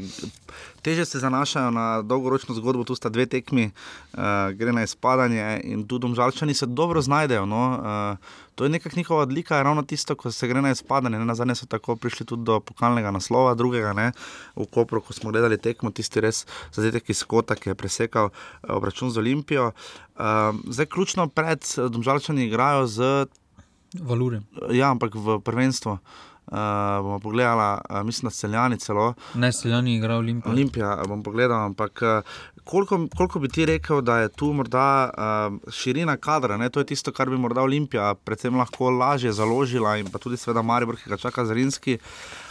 S1: teže se zanašajo na dolgoročno zgodbo, tu sta dve tekmi, uh, gre na izpadanje in tu domžalčani se dobro znajdejo. No? Uh, to je nekakšna njihova odlika, ravno tisto, ko se gre na izpadanje. Na zadnje so tako prišli tudi do pokalnega naslova, drugega ne? v Kopru, ko smo gledali tekmo, tisti res zadetek iz Kota, ki je presekal obračun z Olimpijo. Uh, zdaj, ključno pred domžalčani igrajo z.
S2: Valure.
S1: Ja, ampak v prvenstvu. Uh, bomo pogledali, uh, mislim, da celjani celo.
S2: Ne, celjani igrajo Olimpija.
S1: Olimpija, bom pogledal, ampak uh, koliko, koliko bi ti rekel, da je tu morda uh, širina kadra, ne? to je tisto, kar bi morda Olimpija predvsem lahko lažje založila in pa tudi, seveda, Maribor, ki ga čaka Zrinski.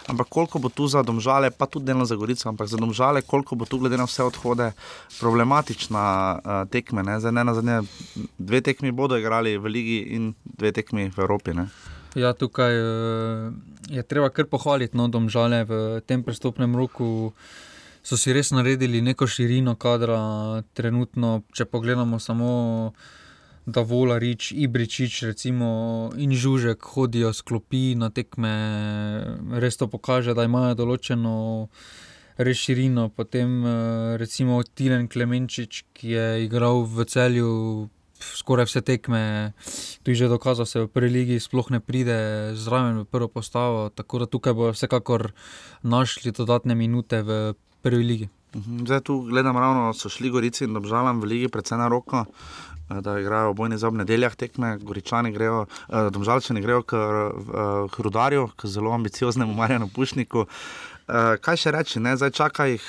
S1: Ampak koliko bo tu za domžale, pa tudi delno za Gorico, ampak za domžale, koliko bo tu, glede na vse odhode, problematična uh, tekme. Ne? Zdaj, ne na zadnje, dve tekmi bodo igrali v Ligi in dve tekmi v Evropi. Ne?
S2: Ja, tukaj eh, je treba kar pohvaliti, no, domžale v tem prestopnem roku. So si res naredili neko širino kadra, trenutno, če pogledamo samo, da vola rič, ibričič, recimo, in žužek hodijo sklopi na tekme, res to pokaže, da imajo določeno res širino. Potem eh, recimo Tiren Klemenčič, ki je igral v celju skoraj vse tekme, tu je že dokazal, da se v prvi legi sploh ne pride zraven v prvo postavo. Tako da tukaj bodo vsekakor našli dodatne minute v prvi legi.
S1: Mhm, zdaj tu gledam, ravno so šli Gorici in obžalam v ligi, predvsem na roko. Eh, da igrajo bojne za ob nedeljah tekme, goričani grejo, eh, domžalčani grejo k, eh, k rudarju, k zelo ambicioznemu Marjanu Pušniku. Kaj še reči, ne? zdaj čaka jih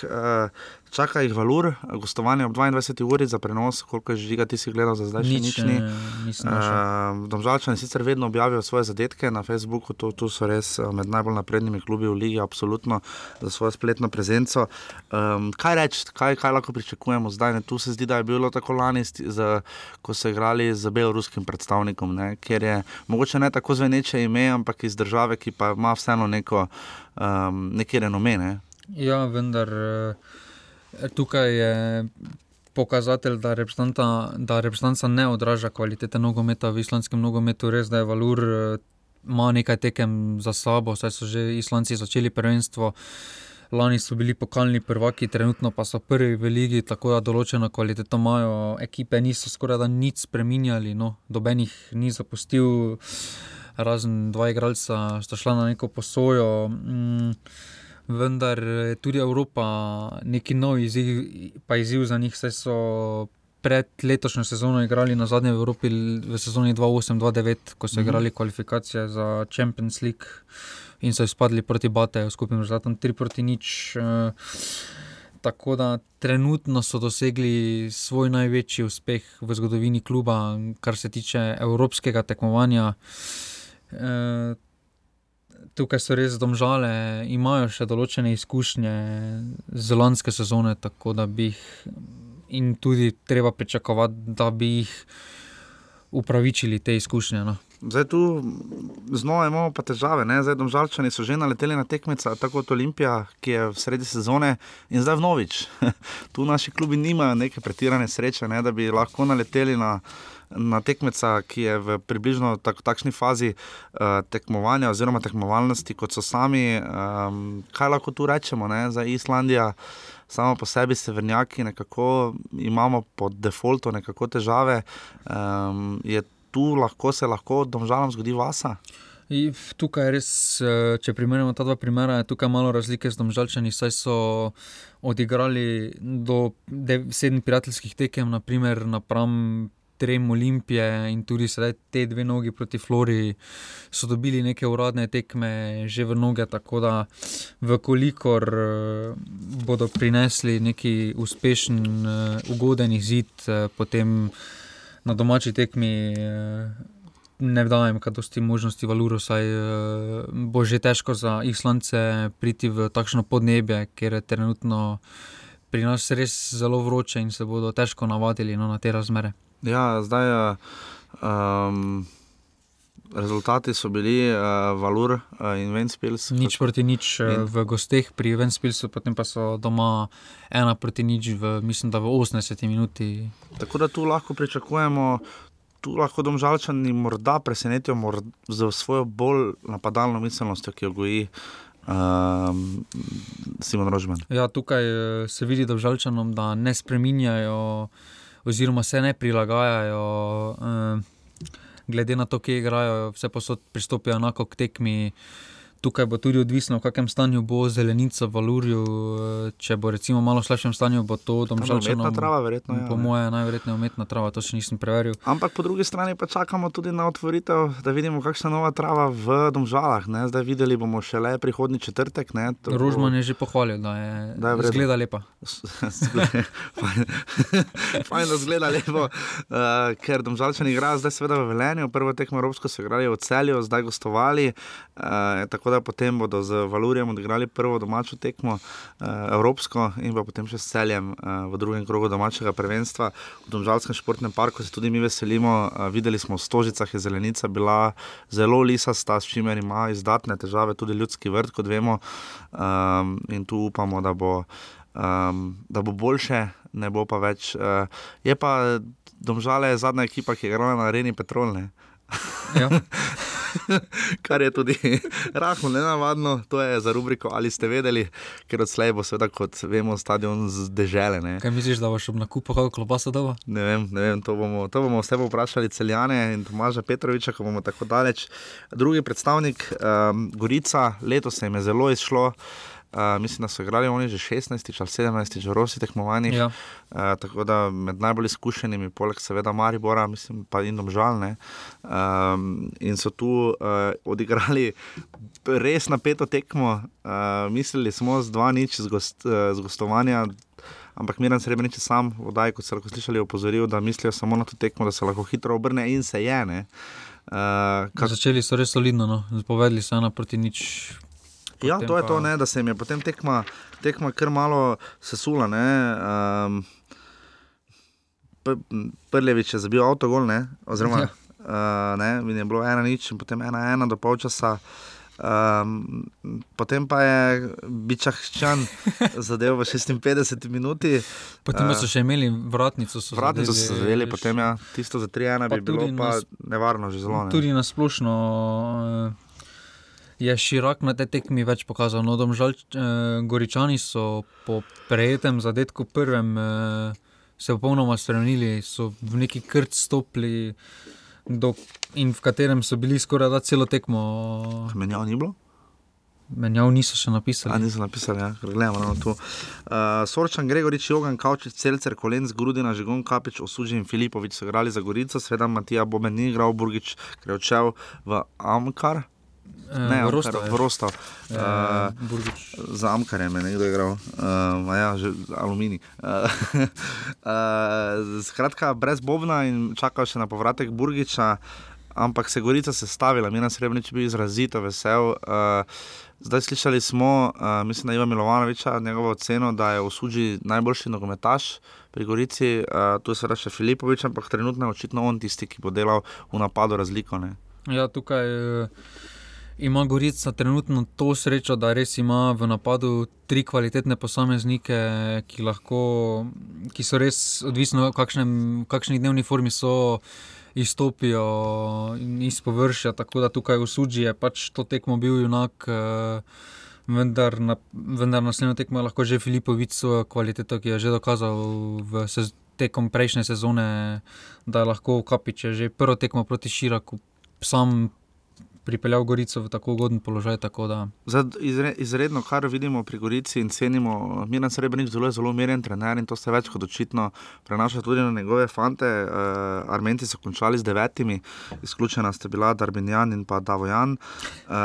S1: čaka jih valur, gostovanje ob 22 uri za prenos, koliko je žiga ti si gledal za zdaj,
S2: nič, nič ni.
S1: Uh, Domžalčani sicer vedno objavijo svoje zadetke na Facebooku, to, to so res eh, med najbolj naprednimi klubi v Ligi, absolutno za svojo spletno prezenco. Um, kaj reči, kaj, kaj lahko pričakujemo zdaj? Ne? Tu se zdi, da je bilo tako lani, z, ko so igrali z beloruskim predstavnikom, ne? ker je mogoče ne tako zveneče ime, ampak iz države, ki pa ima vseeno neko, um, neki renome. Ne?
S2: Ja, vendar. Uh... Tukaj je pokazatelj, da reprezentanca ne odraža kvalitete nogometa v islamskem nogometu. Res da je Valur eh, ima nekaj tekem za sabo, saj so že islamci začeli prvenstvo. Lani so bili pokalni prvaki, trenutno pa so prvi v ligi, tako da določeno kvaliteto imajo. Ekipe niso skoraj da nič spremenjali, no, dobenih ni zapustil. razen dva igralca, sta šla na neko posojo. Mm, vendar je tudi Evropa neki nov izziv, pa izziv za njih, saj so pred letošnjo sezono igrali na zadnje v Evropi v sezoni 2008-2009, ko so mhm. igrali kvalifikacije za Champions League in so izpadli proti Bateju, skupnim rezultatom 3 proti nič. Uh, tako da trenutno so dosegli svoj največji uspeh v zgodovini kluba, kar se tiče evropskega tekmovanja. E, tukaj so res domžale, imajo še določene izkušnje z lanske sezone, tako da bi jih in tudi treba pričakovati, da bi jih upravičili te izkušnje. No.
S1: Zdaj tu znova imamo pa težave. Ne? Zdaj domžalčani so že naleteli na tekmeca, tako kot Olimpija, ki je v sredi sezone in zdaj vnovič. tu naši klubi nimajo neke pretirane sreče, ne? da bi lahko naleteli na. Na tekmeca, ki je v približno tak, takšni fazi uh, tekmovanja, oziroma tekmovalnosti, kot so sami, um, kaj lahko tu rečemo, ne? za Islandijo, samo po sebi, severnjaki, nekako imamo po defaultu nekako težave. Um, je tu lahko se lahko domžalam zgodi vasa.
S2: I tukaj je res, eh, če primerjamo ta dva primera, je tukaj malo razlike z domžalčani, saj so odigrali do sedem prijateljskih tekem, naprimer napram trem Olimpije in tudi sedaj te dve nogi proti Flori so dobili neke uradne tekme že v noge, tako da vkolikor eh, bodo prinesli neki uspešen, eh, ugoden izid, potem na domači tekmi eh, ne dajem, kaj dosti možnosti valuro, saj eh, bo že težko za Islance priti v takšno podnebje, ker je trenutno pri nas res zelo vroče in se bodo težko navadili no, na te razmere.
S1: Ja, zdaj. Um... Rezultati so bili uh, Valur uh, in Ventspils.
S2: Nič proti nič in... v gosteh pri Ventspilsu, potem pa so doma ena proti nič, v, mislim, da v 80 minuti.
S1: Tako da tu lahko pričakujemo, tu lahko domžalčani morda presenetijo morda z svojo bolj napadalno miselnostjo, ki jo goji. Um, Simon Rožman.
S2: Ja, tukaj se vidi, da žalčanom da ne spreminjajo, oziroma se ne prilagajajo. Um, glede na to, kje igrajo, vse posod pristopijo enako k tekmi. Tukaj bo tudi odvisno, v kakšnem stanju bo zelenica v Alurju. Če bo recimo malo slabšem stanju, bo to
S1: domžalčano. Umetna trava, verjetno.
S2: Ja, po mojem, najverjetneje umetna trava, to še nisem preveril.
S1: Ampak po drugi strani pa čakamo tudi na otvoritev, da vidimo, kakšna nova trava v domžalah. Ne? Zdaj videli bomo šele prihodni četrtek.
S2: To... Rožman je že pohvalil, da je, da je zgleda lepa.
S1: Fajn, da zgleda lepo, uh, ker domžalčani igrajo zdaj seveda v Velenju, prvo tekmo Evropsko so igrali v celju, zdaj gostovali. Uh, da potem bodo z Valurijem odigrali prvo domačo tekmo, uh, Evropsko, in pa potem še s celjem uh, v drugem krogu domačega prvenstva. V Domžalskem športnem parku se tudi mi veselimo. Uh, videli smo v Stožicah je zelenica bila zelo lisasta, s čimer ima izdatne težave tudi ljudski vrt, kot vemo. Um, in tu upamo, da bo, um, da bo boljše, ne bo pa več. Uh, je pa Domžale zadnja ekipa, ki je igrala na areni Petrolne. Ja. kar je tudi rahlo nenavadno, to je za rubriko ali ste vedeli, ker odslej bo seveda, kot vemo, stadion z dežele. Ne.
S2: Kaj misliš, da boš ob nakupu kako klobasa doma?
S1: Ne vem, ne vem to, bomo, to bomo vse vprašali celjane in Tomaža Petroviča, ko bomo tako daleč. Drugi predstavnik, um, Gorica, letos se jim je zelo izšlo. Uh, mislim, da so igrali oni že 16 ali 17 že v Rosi tekmovanjih. Ja. Uh, tako da med najbolj izkušenimi, poleg seveda Maribora, mislim pa in domžalne. Um, in so tu uh, odigrali res napeto tekmo. Uh, mislili smo z 2-0 z, gost, uh, z gostovanja. Ampak Miren Srebrenic je sam, vodaj, kot ste lahko slišali, opozoril, da mislijo samo na to tekmo, da se lahko hitro obrne in se je. Uh,
S2: kak... Začeli so res solidno, no. povedali so ena proti nič,
S1: Ja, to je pa... to, ne, da se jim je potem tekma, tekma kar malo sesula. Um, Prljevič je zabil avtogol, ne, oziroma ja. uh, ne, je bilo ena nič, in potem ena ena do polčasa. Um, potem pa je Bičahčan zadeval v 56 minuti.
S2: Potem so še imeli vratnico.
S1: So vratnico so zadeli, potem ja, tisto za 3-1 bi bilo pa nas, nevarno že zelo. Ne.
S2: Tudi na splošno. Uh, je širok na tej tekmi več pokazal. No, domžal, eh, Goričani so po prejetem zadetku prvem eh, se popolnoma spremenili, so v neki krt stopili. do, in v katerem so bili skoraj da celo tekmo.
S1: Menjav ni bilo?
S2: Menjav niso še napisali.
S1: A niso napisali, ja, gledamo na to. Uh, Sorčan, Gregorič, Jogan, Kavčič, Celcer, Kolenc, Grudina, Žigon, Kapič, Osuđen in Filipovič so igrali za Gorico, sveda Matija Boben ni igral, Burgič, odšel v Amkar. Ne,
S2: v
S1: Amkar,
S2: Rostov.
S1: v Rostov.
S2: Uh,
S1: Uh,
S2: Burgič.
S1: Za Amkarjem je nekdo igral, uh, ja, že aluminij. Uh, uh, skratka, brez Bobna in čakal še na povratek Burgiča, ampak se je Gorica sestavila, mi na Srebrenici bil izrazito vesel. Uh, zdaj slišali smo, uh, mislim, da Iva Milovanoviča, njegovo oceno, da je v Suđi najboljši nogometaš. Pri Gorici, uh, tu je seveda še Filipovič, ampak trenutno je očitno on tisti, ki bo delal v napadu razliko. Ne?
S2: Ja, tukaj uh, ima Gorica trenutno to srečo, da res ima v napadu tri kvalitetne posameznike, ki, lahko, ki so res odvisni, v kakšnem, v kakšni dnevni formi so. Izstopijo iz površja, tako da tukaj v Suđi je pač to tekmo bil junak, uh, vendar, na, vendar naslednjo tekmo lahko že Filipovic svojo kvaliteto, ki je že dokazal v sez, tekom prejšnje sezone, da je lahko Kapič je že prvo tekmo proti Širaku sam pripeljal Gorico v tako ugoden položaj. Tako da,
S1: Zdaj, izre, izredno, kar vidimo pri Gorici in cenimo, Miren Srebrenic zelo, zelo umirjen trener in to se več kot očitno prenaša tudi na njegove fante. Uh, Armenci so končali z devetimi, izključena sta bila Darbinjan in pa Davojan uh,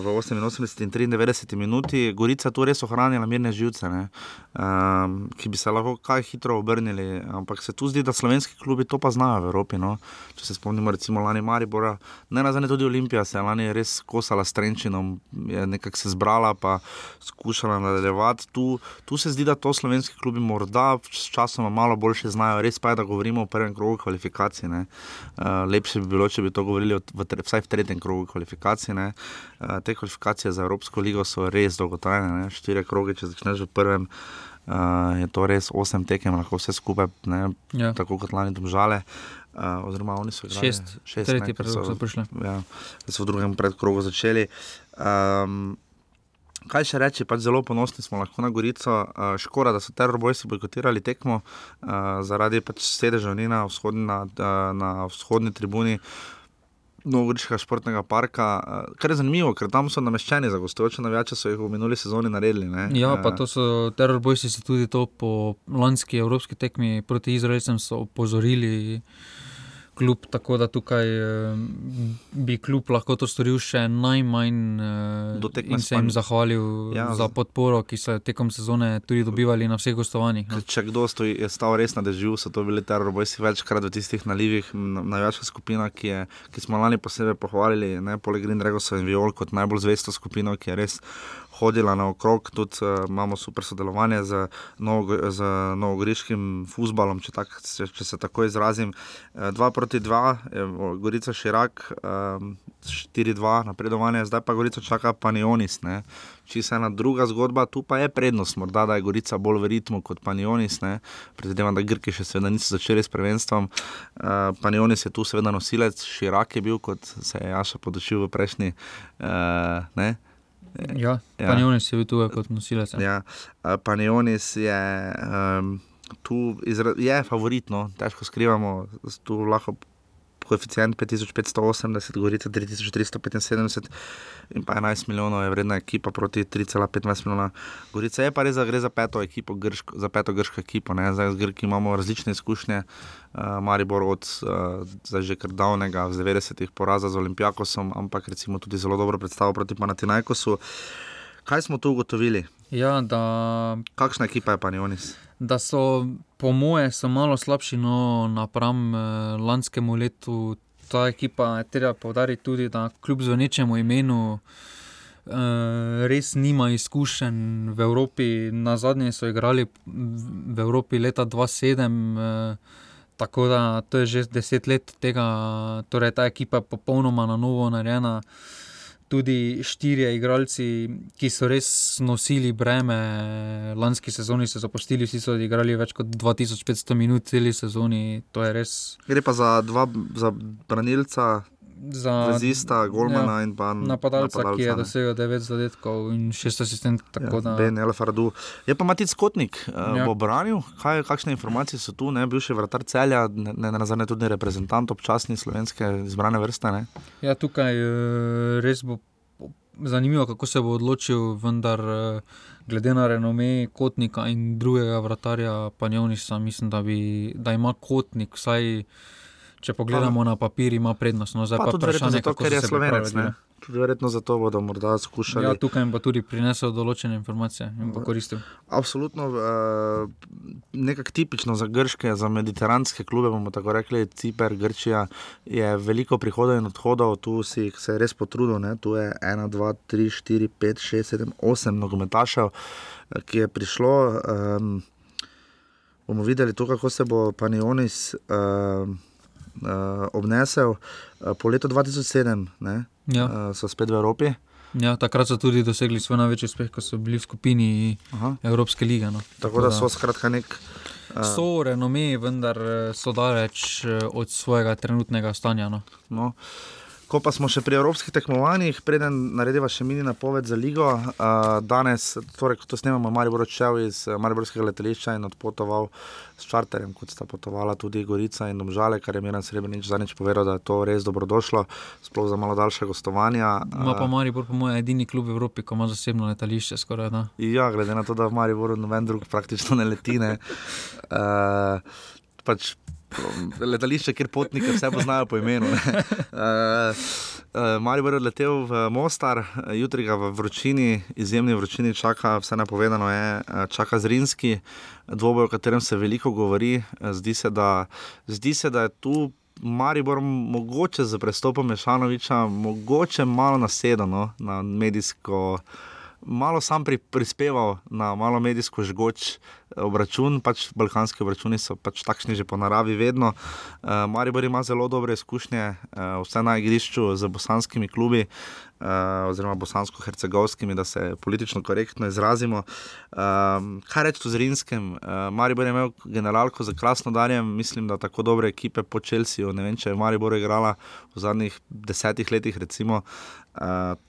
S1: v 88 in 93 minuti. Gorica tu res ohranila mirne živce, ne, um, ki bi se lahko kaj hitro obrnili, ampak se tu zdi, da slovenski klubi to pa znajo v Evropi. No. Če se spomnimo, recimo lani Maribora, ne nazadnje tudi Olimpija se je lani res kosala s Trenčinom, je nekako se zbrala, pa skušala nadaljevati. Tu, tu se zdi, da to slovenski klubi morda s časom malo boljše znajo. Res pa je, da govorimo o prvem krogu kvalifikacij. Uh, lepše bi bilo, če bi to govorili v, v, vsaj v tretjem krogu kvalifikacij. Uh, te kvalifikacije za Evropsko ligo so res dolgotrajne, ne? štiri kroge, če začneš v prvem. Uh, je to res osem tekem, lahko vse skupaj, ne,
S2: ja.
S1: tako kot lani domžale. Uh, oziroma, oni so igrali
S2: šest,
S1: šest
S2: tretji predlog so prišli.
S1: Ja, so v drugem predkrogu začeli. Um, kaj še reči, pač zelo ponosni smo lahko na Gorico. Uh, škoda, da so terorbojci bojkotirali tekmo uh, zaradi pač sedeža na vzhodni, na, uh, na vzhodni tribuni. Novogoriškega športnega parka, uh, kar je zanimivo, ker tam so nameščeni za gostujoče navijače, so jih v minuli sezoni naredili. Ne?
S2: Ja, pa to so terorbojci si tudi to po lanski evropski tekmi proti Izraelcem opozorili. Klub, tako da tukaj eh, bi klub lahko to storil še najmanj
S1: tekme
S2: in se jim zahvalil
S1: Ja,
S2: za podporo, ki so jo tekom sezone tudi dobivali na vseh gostovanjih. No.
S1: Če kdo stoji, je stal res na dežju, so to bili terorbojci večkrat v tistih nalivih. Največja skupina, ki, je, ki smo lani posebej pohvalili, ne poleg Green Dragosov in Viol, kot najbolj zvesto skupino, ki je res hodila naokrog. Tudi uh, imamo super sodelovanje z, Novo, z novogoriškim futbalom, če, tak, če, če se tako izrazim. Uh, 2 proti 2, je o, Gorica Širak, um, 4-2 napredovanje, zdaj pa Gorica čaka Panionis. Ne čisto ena druga zgodba, tu pa je prednost, morda da je Gorica bolj v ritmu kot Panionis. Predvidevam, da Grki še seveda niso začeli s prvenstvom. Uh, Panionis je tu seveda nosilec, širak je bil, kot se je Jaša podočil v prejšnji. Uh, ne?
S2: Ja,
S1: Ja.
S2: Panjonis je bil tu kot nosilec. Ja.
S1: Ja, uh, Panionis je. Um, Tu izra, je favoritno, težko skrivamo, tu lahko koeficient 5580, Gorica 3375 in pa 11 milijonov je vredna ekipa proti 3,15 milijona. Gorica je pa res, da gre za peto, ekipo, grško, za peto grško ekipo. Ne? Zdaj z Grki imamo različne izkušnje, uh, Maribor od uh, že kar davnega, z 90-ih poraza z Olimpijakosom, ampak recimo tudi zelo dobro predstavo proti Panatinajkosu. Kaj smo tu ugotovili?
S2: Ja, da,
S1: Kakšna ekipa je Panionis?
S2: da so, po moje, so malo slabši no, napram eh, lanskemu letu. Ta ekipa je treba povdariti tudi, da kljub zvonečemu imenu eh, res nima izkušenj v Evropi. Na zadnje so igrali v Evropi leta 2007. Eh, Tako da to je že deset let tega, torej ta ekipa je popolnoma na novo narejena. Tudi štirje igralci, ki so res nosili breme, lanski sezoni so zapustili, vsi so odigrali več kot 2500 minut celi sezoni. Res.
S1: Gre pa za dva za branilca,
S2: za
S1: vezista, golmana
S2: ja,
S1: in pa
S2: napadalca, ki je dosegel 9 zadetkov in 6 asistentov.
S1: Ja,
S2: da-
S1: Ben El Faradu. Je pa Matic Kotnik, uh,
S2: Ja.
S1: bo branil, kaj, kakšne informacije so tu, ne, bivši vratar celja, ne, ne nazadnje tudi reprezentant občasni slovenske izbrane vrste. Ne.
S2: Ja, tukaj eh, res bo zanimivo, kako se bo odločil, vendar eh, glede na renome Kotnika in drugega vratarja Panjovniša, mislim, da, bi, da ima Kotnik vsaj. Če pogledamo na papir, ima prednost. No, zdaj
S1: Pa
S2: pa
S1: tudi
S2: vprašanje,
S1: zato,
S2: kako
S1: ker je slovenec. Ne. Tudi verjetno zato bodo morda skušali.
S2: Ja, tukaj jim bo tudi prinesel določene informacije in bo koristil.
S1: Absolutno uh, nekako tipično za grške, za mediteranske klube, bomo tako rekli, Ciper, Grčija, je veliko prihodov in odhodov, tu si jih se je res potrudil. Ne? Tu je 1, 2, 3, 4, 5, 6, 7, 8 nogometašev, eh, ki je prišlo. Um, bomo videli to, kako se bo Panionis uh, uh, obnesel. Uh, po letu 2007 ne?
S2: Ja.
S1: uh, so spet v Evropi.
S2: Ja, takrat so tudi dosegli svoj največji uspeh, ko so bili v skupini
S1: Aha.
S2: Evropske lige. No.
S1: Tako da so skratka nek. Uh,
S2: So renome, vendar so daleč od svojega trenutnega stanja. No.
S1: No. Ko pa smo še pri evropskih tekmovanjih, preden narediva še mini napoved za ligo, uh, danes, torej, ko to snemamo, Maribor odšel iz eh, Mariborskega letališča in odpotoval s čarterjem, kot sta potovala tudi Gorica in Domžale, kar je Miren Srebrenic zadnjič povedal, da je to res dobrodošlo, sploh za malo daljše gostovanja.
S2: Ima pa Maribor, po mojem, edini klub v Evropi, ki ima zasebno letališče. Skoraj, da.
S1: Ja, glede na to, da v Mariboru noben drug praktično ne leti. Ne. Uh, pač, letališče, kjer potniki vse poznajo po imenu. ne. Uh, Maribor je letel v Mostar, jutri ga v vročini, izjemni vročini, čaka, vse napovedano je, uh, čaka Zrinski, dvoboj, o katerem se veliko govori. Zdi se, da, zdi se, da je tu. Maribor mogoče z prestopom Mešanoviča, mogoče malo nasedeno na medijsko, malo sam pri, prispeval na malo medijsko žgoč obračun, pač balkanski obračuni so pač takšni že po naravi vedno. Uh, Maribor ima zelo dobre izkušnje, uh, vse na igrišču z bosanskimi klubi. Uh, oziroma, bosansko-hercegovskimi, da se politično korektno izrazimo. Um, kaj reči o Zrinskem? Uh, Maribor je imel generalko za Krasnodarjem, mislim, da tako dobre ekipe po Čelsiju. Ne vem, če je Maribor igrala v zadnjih desetih letih. Recimo, uh,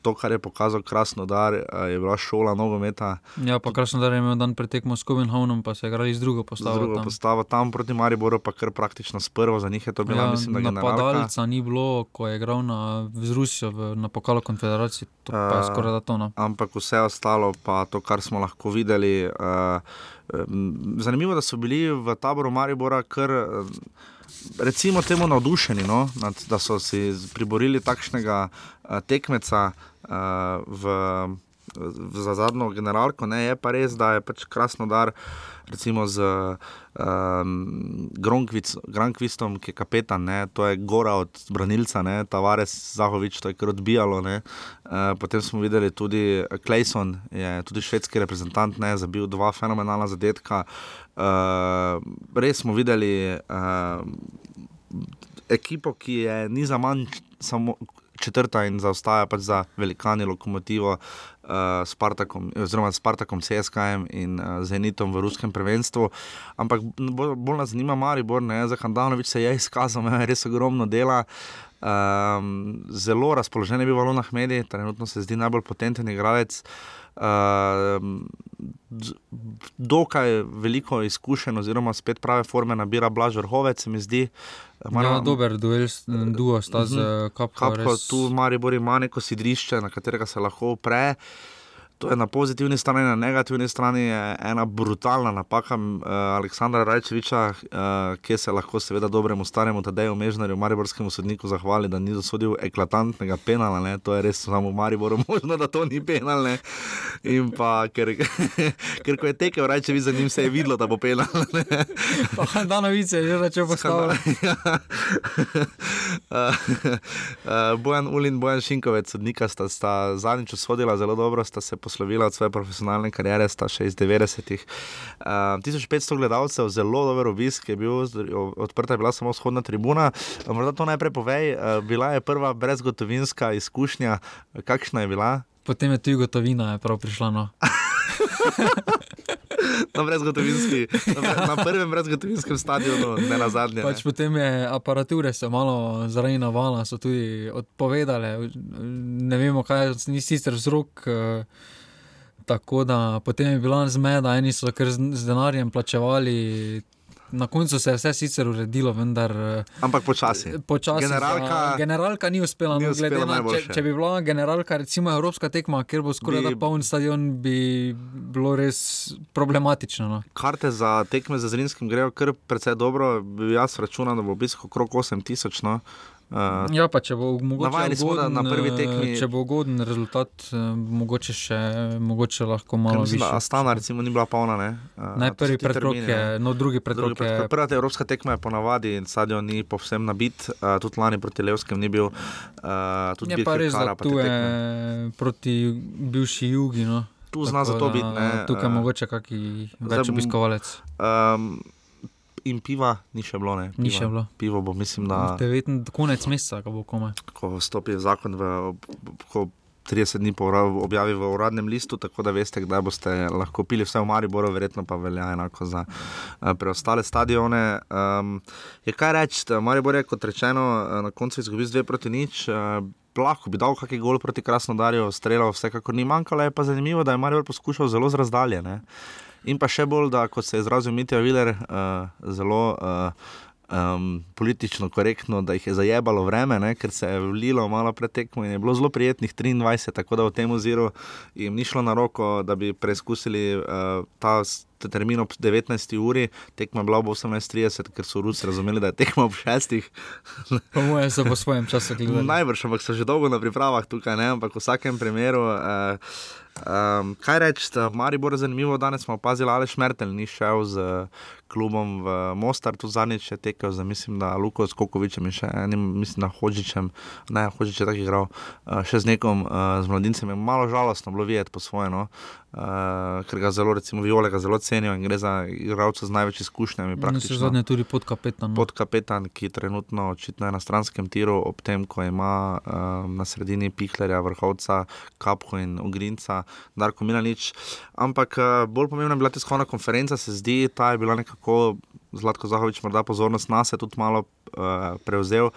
S1: to, kar je pokazal Krasnodar, uh, je bila šola nogometa.
S2: Ja, pa krasno, da je imel dan pretekmo s Kopenhavnom, pa so igrali z drugo
S1: Z
S2: postavo.
S1: drugo
S2: tam.
S1: postavo tam proti Mariboru, pa kar praktično s prvo, za njih je to bila,
S2: Ja,
S1: mislim, da generalka.
S2: napadalca ni bilo, ko je igral na, z Rusijo v, na pokalu konfederaciji. To pa je
S1: Uh,
S2: skoraj da to. No.
S1: ampak vse ostalo, pa to, kar smo lahko videli. Uh, zanimivo, da so bili v taboru Maribora kar. Uh, Recimo temu navdušeni, no, nad, da so si priborili takšnega uh, tekmeca uh, v, za zadnjo generalko. Ne, je pa res, da je pač krasno dar, recimo z um, Grankvistom, ki je kapetan, ne, to je gora od branilca, ne, Tavares Zahovič, to je kar odbijalo. Ne, uh, potem smo videli tudi Klejson, je tudi švedski reprezentant, ne, zabil dva fenomenalna zadetka. Uh, res smo videli uh, ekipo, ki je ni za manj samo četrta in zaostaja pač za velikani lokomotivo. Uh, Spartakom, oziroma Spartakom, CSKM in uh, Zenitom v ruskem prvenstvu. Ampak bolj, bolj nas zanima Maribor, ne, za Handanovič se je izkazal, ima res ogromno dela. Um, zelo razpoložen je bil Valon Ahmedi, trenutno se zdi najbolj potenten igralec. Uh, dokaj veliko izkušenj, oziroma spet prave forme nabira Blaž Vrhovec, se mi zdi.
S2: Ja, dober duel, duo sta z Kapko.
S1: Kapko,
S2: res-
S1: tu Maribor ima neko sidrišče, na katerega se lahko upre. To je na pozitivni strani, na negativni strani je ena brutalna napaka uh, Aleksandra Rajčeviča, uh, ki se lahko seveda dobremu staremu Tadeju Mežnarju, mariborskemu sodniku, zahvali, da ni dosodil eklatantnega penala. Ne? To je res samo v Mariboru možno, da to ni penal. Ne? In pa, ker, ker ko je tekel Rajčevič za njim, se je videlo, da bo penal. Ne?
S2: Pa Handanovič je že začel postavljati.
S1: Ja. Uh, uh, Bojan Ulin in Bojan Šinkovec, sodnika, sta, sta zadnjič usodila zelo dobro, sta se poslovila od svoje profesionalne kariere, sta še iz 90-ih. Uh, 1500 gledalcev, zelo dober obisk je bil, odprta je bila samo vzhodna tribuna. Uh, Morda to najprej povej, uh, bila je prva brezgotovinska izkušnja, kakšna je bila?
S2: Potem je tu gotovina, je prav prišla. No.
S1: na, brezgotovinski, na, na prvem brezgotovinskem stadionu, ne na zadnjem.
S2: Pač potem je aparature se malo zaradi navala, so tudi odpovedale. Ne vemo, kaj ni sicer vzrok. Uh, Tako da potem je bila zmeda, eni so kar z, z denarjem plačevali. Na koncu se je vse sicer uredilo, vendar. eh,
S1: Ampak počasi.
S2: Počasi.
S1: Generalka-
S2: za- generalka ni uspela.
S1: Ni
S2: no,
S1: uspela
S2: glede na- če,
S1: najboljše.
S2: če bi bila generalka, recimo Evropska tekma, kjer bo skoraj
S1: Bi-
S2: poln stadion, bi bilo res problematično. No.
S1: Karte za tekme za Zrinskim grejo kar precej dobro. Jaz računam, da bo obisk okrog 8000. No. Uh,
S2: Ja, pa če bo mogoče ugoden,
S1: na prvi
S2: eh,
S1: tekmi-
S2: Če bo ugoden rezultat, eh, mogoče, še, mogoče lahko malo više.
S1: Astana recimo, ni bila polna. Ne, Uh,
S2: Ne, predrok
S1: termini,
S2: je,
S1: ne.
S2: no drugi predrok
S1: pred-
S2: je.
S1: Prva evropska tekma je ponavadi in stadion ni povsem nabit, uh, tudi lani proti Levskem ni bil. Uh, tudi
S2: Je pa res, da
S1: pa
S2: tu je
S1: tekme.
S2: proti bivši jugi. No.
S1: Tu zna
S2: Tako
S1: za to biti. ne,
S2: Tukaj
S1: eh,
S2: mogoče kakšen več obiskovalec.
S1: Um, in piva ni še bilo. Ne, piva,
S2: Ni še bilo.
S1: Pivo bo, mislim, da
S2: Devetn, konec meseca, ko bo komaj.
S1: ko stopi zakon v. Ko 30 dni po objavi v uradnem listu, tako da veste, kdaj boste lahko pili vse v Mariboru, verjetno pa velja enako za uh, preostale stadione. Um, je kaj reči, Maribor je kot rečeno eh, na koncu izgubil z 2 proti nič. Uh, Lahko bi dal kakšen gol proti Krasnodarju, streljal, vsekakor ni manjkalo, je pa zanimivo, da je Marijo poskušal zelo z razdalje. Ne? In pa še bolj, da kot se je izrazil Mitja Viler, uh, zelo uh, um, politično korektno, da jih je zajebalo vreme, ne? ker se je vlilo malo pred tekmo in je bilo zelo prijetnih 23, tako da v tem oziru jim ni šlo na roko, da bi preizkusili uh, ta. Termin ob 19. uri, tekma bila ob 18:30, ker so Rusi razumeli, da je tekma ob 6.
S2: Po mojem so po svojem času gledali.
S1: Najbrž, ampak so že dolgo na pripravah tukaj, ne? ampak v vsakem primeru. Uh, um, kaj reči, Maribor je zanimivo, danes smo opazili, ali Šmertel ni šel z klubom v Mostar, tu zadnjič je tekel za, mislim, da Luko Skokovičem in še enim, mislim, da Hočičem, ne, Hočič je tako igral, uh, še z nekom, uh, z mladincem, je malo žalostno bilo videti po svoje. No? Uh, ker ga zelo, recimo, Viole ga zelo cenijo in gre za igralca z največ izkušnjami.
S2: No, se zadnje tudi podkapetan. No.
S1: podkapetan, ki trenutno očitno je na stranskem tiru, ob tem, ko ima um, na sredini Pihlerja, vrhovca, Kapko in Ugrinca, Darko Milanič. Ampak bolj pomembna je bila tiskovna konferenca, se zdi, ta je bila nekako Zlatko Zahovič morda pozornost nas je tudi malo uh, prevzel.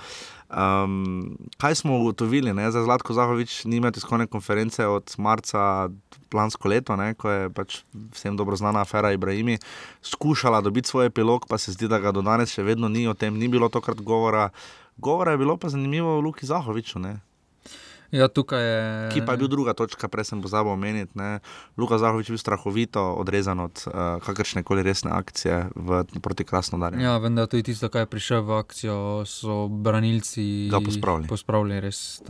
S1: Um, kaj smo ugotovili? ne? Zdaj Zlatko Zahovič ni imel tiskovne konference od marca lansko leto, ne? ko je pač vsem dobro znana afera Ibrahimi skušala dobiti svoj epilog, pa se zdi, da ga do danes še vedno ni o tem, ni bilo tokrat govora. Govora je bilo pa zanimivo o Luki Zahoviču, ne?
S2: Ja, je.
S1: ki pa je bil druga točka, prej sem pozabil omeniti. ne. Luka Zahovič je bil strahovito odrezan od uh, kakršne koli resne akcije v, proti Krasnodarju.
S2: Ja, vendar tudi tisto, kar je prišel v akcijo, so branilci
S1: Ga pospravili.
S2: pospravili res.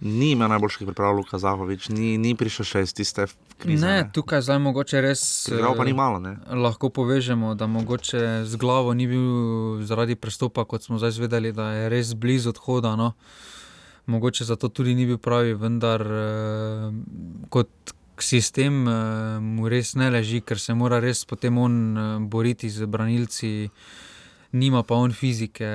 S1: Ni imel najboljših priprav Luka Zahovič, ni, ni prišel še iz tiste krize.
S2: Ne, tukaj zdaj mogoče res.
S1: Igral pa ni
S2: eh,
S1: malo, ne.
S2: Lahko povežemo, da mogoče z glavo ni bil zaradi prestopa, kot smo zdaj zvedeli, da je res blizu odhoda. No. Mogoče zato tudi ni bil pravi, vendar eh, kot sistem eh, mu res ne leži, ker se mora res potem on eh, boriti z branilci. Nima pa on fizike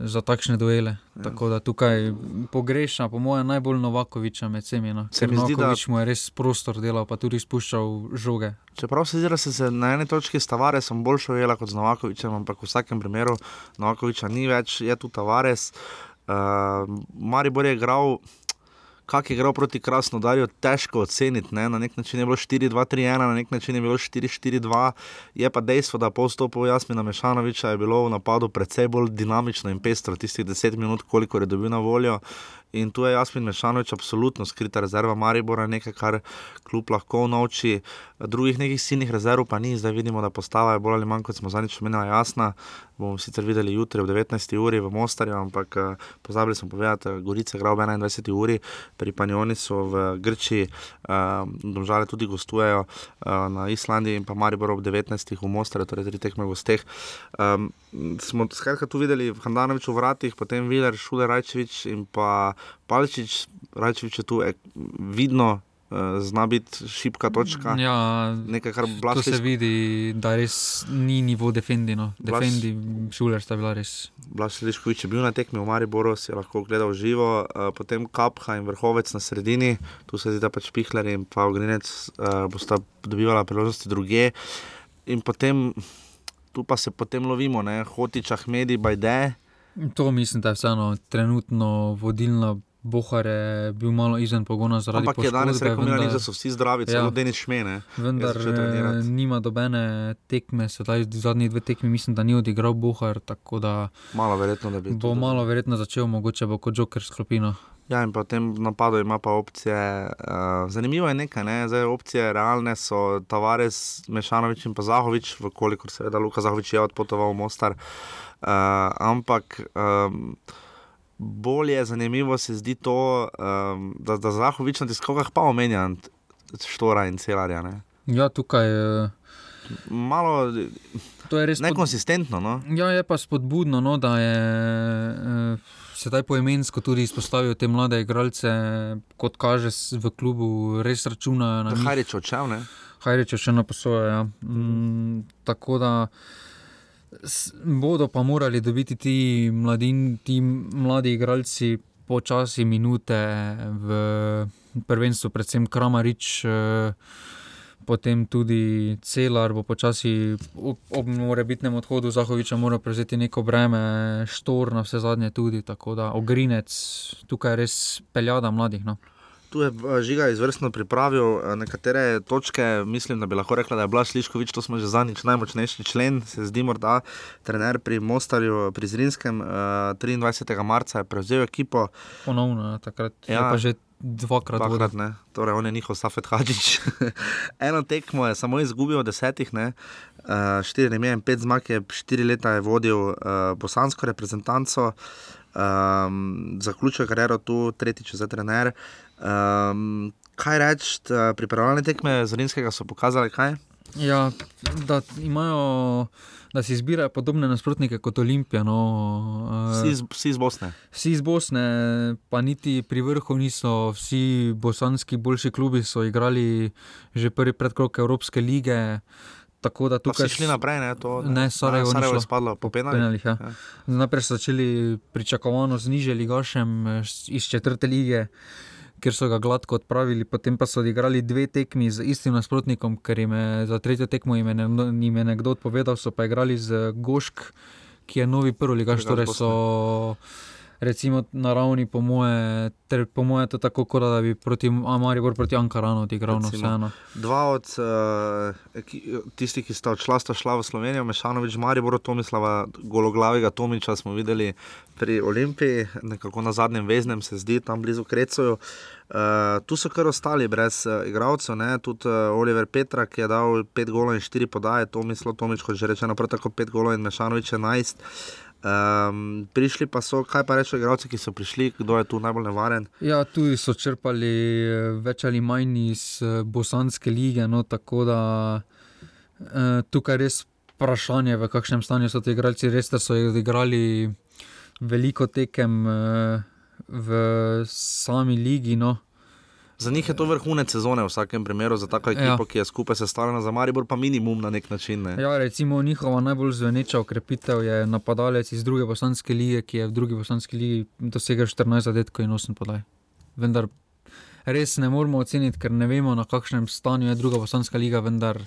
S2: za takšne duele. Ja. Tako da tukaj pogreša, po mojem, najbolj Novakoviča med vsemi. No.
S1: Se mi zdi, da-
S2: Novakovič mu je res prostor delal, pa tudi spuščal žoge.
S1: Čeprav se zdi, da se, se na eni točki s Tavaresom bolj šojela kot z Novakovičem, ampak v vsakem primeru Novakoviča ni več, je tu Tavares. Uh, Maribor je igral, kak je igral proti Krasnodarju, težko oceniti. Ne? Na nek način je bilo 4-2-3-1, na nek način je bilo 4-4-2. Je pa dejstvo, da po vstopu Jasmina Mešanoviča je bilo v napadu precej bolj dinamično in pestro, tistih 10 minut, koliko je dobil na voljo. In tu je Jasmin Mešanovič absolutno skrita rezerva Maribora, nekaj, kar kljub lahko nauči. Drugih nekih silnih rezerv pa ni, zdaj vidimo, da postava je bolj ali manj, kot smo zadnjič omenili, jasna. Bomo sicer videli jutri ob 19. uri v Mostarju, ampak pozabili smo povedati, da Gorica igra ob 21. uri, pri Panjoni so v Grčiji, domžale tudi gostujejo na Islandiji in pa Maribor ob 19. v Mostarju, torej tri tekme v gosteh. Um, smo skratka tu videli Handanovič v vratih, potem Viler, Šuler, Rajčevič in pa Palčič. Rajčevič je tu ek, vidno. Uh, zna biti šipka točka.
S2: Ja,
S1: Nekaj, kar
S2: To se vidi, da res ni nivo defendi. No. Defendi, šuler sta bila res.
S1: Liškovič je bil na tekmi v Mariboru, si je lahko gledal živo, uh, potem Kapha in vrhovec na sredini, tu se zdi, da pač Pihler in pa Ogrinec uh, bosta dobivala priložnosti druge. in potem, tu pa se potem lovimo, ne? hotičah, mediji, bajde.
S2: To mislim, da je vseeno trenutno vodilna. Bohar je bil malo izven pogona zaradi
S1: Ampak je danes rekel, vendar, da so vsi zdravi, celo
S2: Ja.
S1: Denis Šmene.
S2: Vendar
S1: Jaz začel trenirati.
S2: eh, nima dobene tekme, sedaj zadnji dve tekmi mislim, da ni odigral Bohar, da
S1: Malo verjetno, da bi
S2: bo
S1: tudi-
S2: malo verjetno začel, mogoče bo kot Joker sklopino.
S1: Ja, in potem v napadu ima pa opcije. Uh, zanimivo je nekaj, ne? Zdaj, opcije realne so Tavares, Mešanovič in pa Zahovič, vkolikor seveda Luka Zahovič je odpotoval v Mostar. Uh, ampak um, bolje zanimivo se zdi to, um, da, da Zahovič na tiskovkah pa omenja Štora in Celarja. Ne?
S2: Ja, tukaj eh,
S1: Malo
S2: to je res.
S1: nekonsistentno. No?
S2: Ja, je pa spodbudno, no, da je eh, sedaj poimensko tudi izpostavil te mlade igralce, kot kaže v klubu, res računajo na njih.
S1: Hajrič odšel, ne?
S2: Hajrič je še na posojo. Ja. Mm, tako da bodo pa morali dobiti ti, mladin, ti mladi igralci počasi minute v prvenstvu, predvsem Kramarič. Eh, Potem tudi Celar bo počasi ob, ob morebitnem odhodu Zahoviča moral prevzeti neko breme, štor na vse zadnje tudi, tako da ogrinec, tukaj res peljada mladih. No.
S1: Tu je eh, Žiga izvrstno pripravil eh, nekatere točke, mislim, da bi lahko rekla, da je Blaž Liškovič, to smo že zadnjič najmočnejši člen, se zdi morda trener pri Mostarju, pri Zrinskem, eh, 23. marca je prevzel ekipo,
S2: Ponovno, ja, takrat ja. je
S1: Ja.
S2: pa že dvakrat
S1: dvakrat ne, torej on je njihov Safet Hadžič. Eno tekmo je samo izgubil od desetih, ne. Uh, štiri remi in pet zmag je štiri leta je vodil uh, bosansko reprezentanco, um, zaključil kariero tu, tretjič za trener. Um, kaj reči, pripravljalne tekme Zrinskega so pokazale kaj?
S2: Ja, da imajo, da si izbirajo podobne nasprotnike kot Olimpija. No, eh,
S1: Vsi iz, vsi iz Bosne.
S2: Vsi iz Bosne, pa niti pri vrhu niso, vsi bosanski boljši klubi so igrali že prvi predkrok Evropske lige. Tako da
S1: Pa
S2: tukaj
S1: so šli naprej, ne, to,
S2: Ne, Sarajevo ni
S1: Sarajevo je spadlo po penalih.
S2: Ja.
S1: Ja.
S2: Najprej so začeli pričakovano z nižje ligašem eh, iz četrte lige. Ker so ga gladko odpravili, potem pa so odigrali dve tekmi z istim nasprotnikom, ker jim je za tretjo tekmo jim je, nekdo, jim je nekdo odpovedal, so pa igrali z Gošk, ki je novi prvi ligaš,
S1: Ligaš
S2: torej
S1: Bosne.
S2: Recimo na ravni, po moje, ter po moje to tako, kot da bi proti Maribor proti Ankaranu odigral, no
S1: Recimo.
S2: vseeno.
S1: Dva od uh, tistih, ki sta odšla, sta šla v Slovenijo, Mešanovič, Maribor, Tomislava, gologlavega Tomiča smo videli pri Olimpiji, nekako na zadnjem veznem se zdi, tam blizu Krecoju. Uh, tu so kar ostali brez uh, igralcev, tudi uh, Oliver Petra, ki je dal 5 golov in 4 podaje, Tomislav Tomič, kot že rečeno, prav tako 5 golov in Mešanovič 11. Um, prišli pa so, kaj pa rečejo igralci, ki so prišli, kdo je tu najbolj nevaren.
S2: Ja, tudi so črpali eh, več ali manj iz eh, Bosanske lige, no, tako da eh, tukaj res vprašanje, v kakšnem stanju so ti igralci. Res, so odigrali veliko tekem eh, v sami ligi. No.
S1: Za njih je to vrhunec sezone, v vsakem primeru, za tako ekipo,
S2: Ja.
S1: ja. ki je skupaj sestavljena za Maribor, pa minimum na nek način. Ne?
S2: Ja, recimo njihova najbolj zveneča okrepitev je napadalec iz druge bosanske lige, ki je v drugi bosanski ligi dosegel 14 zadetkov in 8 podaj. Vendar res ne moramo oceniti, ker ne vemo, na kakšnem stanju je druga bosanska liga, vendar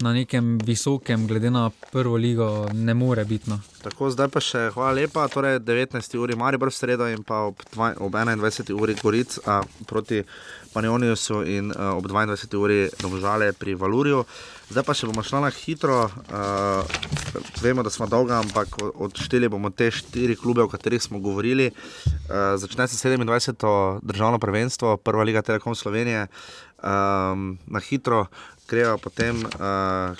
S2: na nekem visokem, glede na prvo ligo, ne more biti. No.
S1: Tako, zdaj pa še hvala lepa. Torej, 19. uri Maribor v sredo in pa ob, dva, ob 21. uri Goric a, proti Panioniusu in a, ob 22. uri Domžale pri Valurju. Zdaj pa še bomo šli na hitro. A, vemo, da smo dolga, ampak odšteli bomo te štiri klube, o katerih smo govorili. A, začne se 27. državno prvenstvo, prva liga Telekom Slovenije. Um, na hitro grejo potem uh,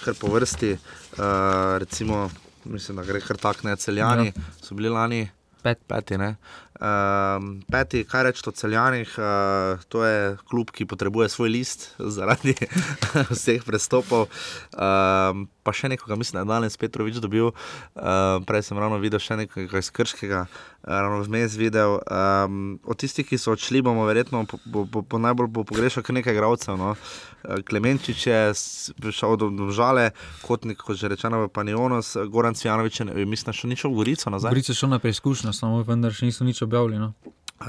S1: kar po vrsti, uh, recimo, mislim, da gre kar tako, ne celjani, ja. so bili lani.
S2: Pet.
S1: Peti, ne. Um, peti, kaj reči o celjanih, uh, to je klub, ki potrebuje svoj list zaradi vseh prestopov. Um, pa še nekoga, mislim, da je danes Petrovič dobil, uh, prej sem ravno videl še nekoga iz Krškega, uh, ravno vmes videl. Um, od tistih, ki so odšli, bomo verjetno po, po, po, najbolj bo pogrešal kar nekaj igralcev. No. Uh, Klemenčič je prišel do, žale, kotnik, kot že rečeno, v Panionos, Goran Cvjanovič, je, mislim, da še ni šel v Gorico nazaj.
S2: Gorice šlo na preizkušnjo, samo vendar še niso nič objavili. No.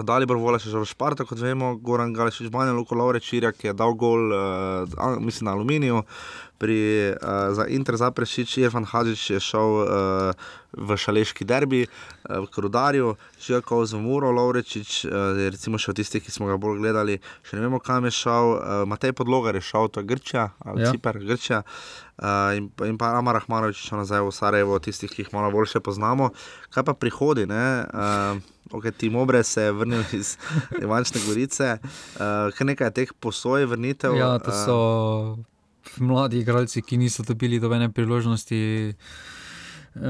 S1: Dalibor Vola še že v Špartu, kot vemo, Goran Galešič, Banja Luko Lovreč, ki je dal gol, uh, mislim, na aluminiju. Pri, uh, za Inter za Prešič, Irfan Hadžič je šel uh, v šaleški derbi, uh, v Krudarju, Žirko z Muro, Lovrečič, uh, recimo še tisti, ki smo ga bolj gledali, še ne vemo, kam je šel, uh, Matej Podlogar je šel, to je Grčija, ali ja. Cipr, Grčija. Uh, in, in pa Amar Rahmanovič, še nazaj v Sarajevo, tistih, ki jih malo bolj poznamo. Kaj pa prihodi? Uh, okay, Tim Obre se je vrnil iz Ivančne Gorice, uh, kar nekaj teh posoj vrnitev.
S2: Ja, to so uh, mladi igralci, ki niso dobili dobene priložnosti. Uh,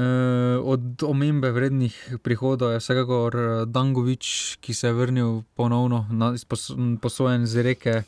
S2: od omembe vrednih prihodov je vsekakor Dangovič, ki se je vrnil ponovno na posojen z reke,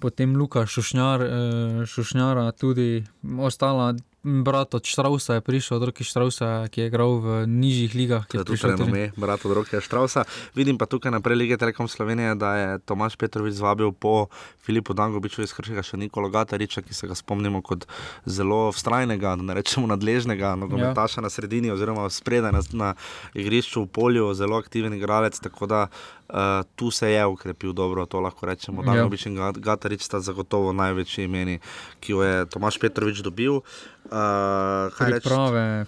S2: potem Luka Šušnjar, uh, Šušnjara, tudi ostala brat od Štrausa je prišel, od roke Štrausa, ki je igral v nižjih ligah.
S1: To je tudi ime, brat od roke Štrausa. Vidim pa tukaj naprej lige Telekom Slovenije, da je Tomaš Petrovič zvabil po Filipu Dangobiču iz Hršega še Nikola Gatariča, ki se ga spomnimo kot zelo vztrajnega, da ne rečemo nadležnega, nogometaša ja. na sredini oziroma spredaj na, na igrišču v polju, zelo aktiven igralec. Tako da uh, tu se je ukrepil dobro, to lahko rečemo. Ja. Dangobič in Gatarič sta zagotovo največji imeni, ki jo je Tomaš Petrovič dobil.
S2: Uh, Priprave,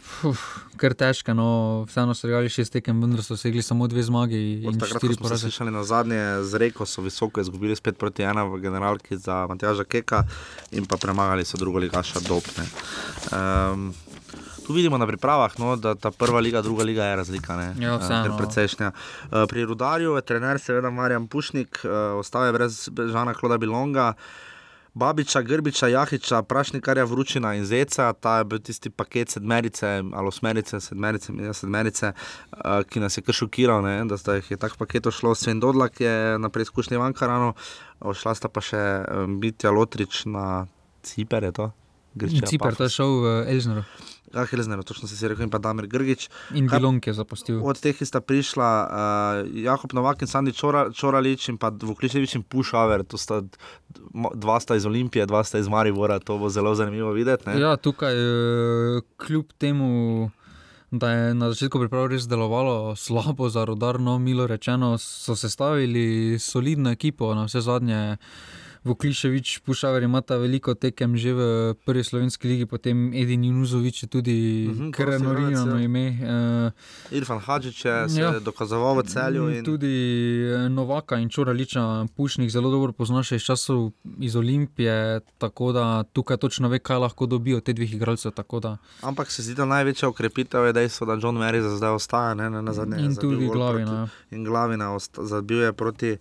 S2: kar težko, no, vseeno so igrali šest tekem, vendar so segli samo dve zmagi.
S1: Takrat smo se slišali na zadnje z reko, so visoko izgubili spet proti ena v generalki za Matjaža Keka in pa premagali so drugo ligaša Dopne. Um, Tu vidimo na pripravah, no, da ta prva liga, druga liga je razlika.
S2: Ja, uh,
S1: precejšnja. Uh, pri Rudarju je trener, seveda Marjan Pušnik, uh, ostaje brez Žana Kloda Bilonga. Uh, Babiča, Grbiča, Jahiča, Prašnikarja, Vručina in Zeca, ta je bil tisti paket sedmerice ali osmerice, sedmerice, ja, sedmerice uh, ki nas je kar šokiral, ne, da sta jih je tako paket šlo. Sven Dodlak je na preizkušnji v Ankaranu, šla sta pa še um, Bitja Lotrič na Ciper, je to?
S2: Ciper, to je šel v Elžneru.
S1: Ah, Helzner, točno se je rekel, in pa Damir Grgič.
S2: In Bilonk je zapustil.
S1: Od teh, sta prišla, uh, Jakob Novak in Sandy Čoralič in pa Vukličevič in Pušaver, to sta dva sta iz Olimpije, dva sta iz Marivora, to bo zelo zanimivo videti. Ne?
S2: Ja, tukaj uh, kljub temu. Da je na začetku priprav res delovalo slabo, za rodarno, milo rečeno, so sestavili solidno ekipo, na vse zadnje. Vukliševič, Pušaver ima ta veliko tekem že v prvi slovenski ligi, potem Edin Junuzovič je tudi uh -huh, kar enorirano ja. ime.
S1: Uh, Irfan Hadžič je ja. dokazoval v celju. In...
S2: Tudi eh, Novaka in Čuraliča, Pušnik zelo dobro pozna še iz časov iz Olimpije, tako da tukaj točno ve, kaj lahko dobijo te dveh igralcev.
S1: Ampak se zdi, da največja ukrepitev je dejstvo, da John Mary za zdaj ostaja ne, na zadnje.
S2: In tudi glavina. Ja.
S1: In glavina zabil je proti.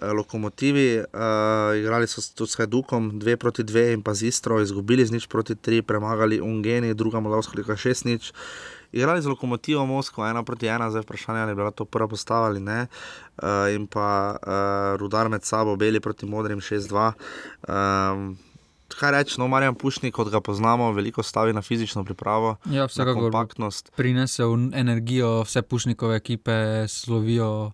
S1: Eh, lokomotivi, uh, igrali so tudi s Hajdukom, dve proti dve in pa z Istro, izgubili z nič proti tri, premagali Ungeni, druga Moldavska, lika šest nič. Igrali z lokomotivo Moskvo, ena proti ena, zdaj vprašanje ali je bila to prva postava ali ne. Uh, in pa uh, rudar med sabo, beli proti modrim, 6-2. Um, kaj reči, no, Marjan Pušnik, kot ga poznamo, veliko stavi na fizično pripravo.
S2: Ja, vsekakor.
S1: Kompaktnost.
S2: Prinesel energijo, vse Pušnikove ekipe slovijo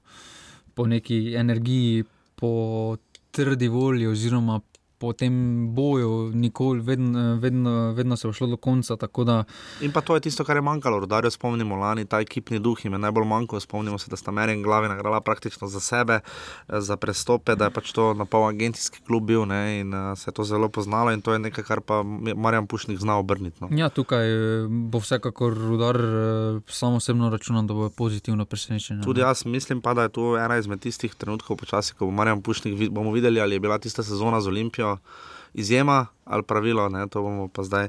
S2: po neki energiji, po trdi volji, oziroma po tem boju, nikoli, vedno, vedno, vedno se je šlo do konca. Da...
S1: In pa to je tisto, kar je manjkalo, da se spomnimo lani, ta ekipni duh jim je najbolj manjkalo. Spomnimo se, da sta Meri in Glavi nagrala praktično za sebe, za prestope, da je pač to na pol agencijski klub bil ne, in uh, se je to zelo poznalo in to je nekaj, kar pa Marjan Pušnik zna obrniti. No.
S2: Ja, tukaj eh, bo vsekakor rudar, uh, samo osebno računam, da bo pozitivno presenečen.
S1: Tudi jaz mislim pa, da je to ena izmed tistih trenutkov, počasi, ko bo Marjan Pušnik, bomo videli, ali je bila tista sezona z Olimpijo izjema ali pravilo. Ne? To bomo pa zdaj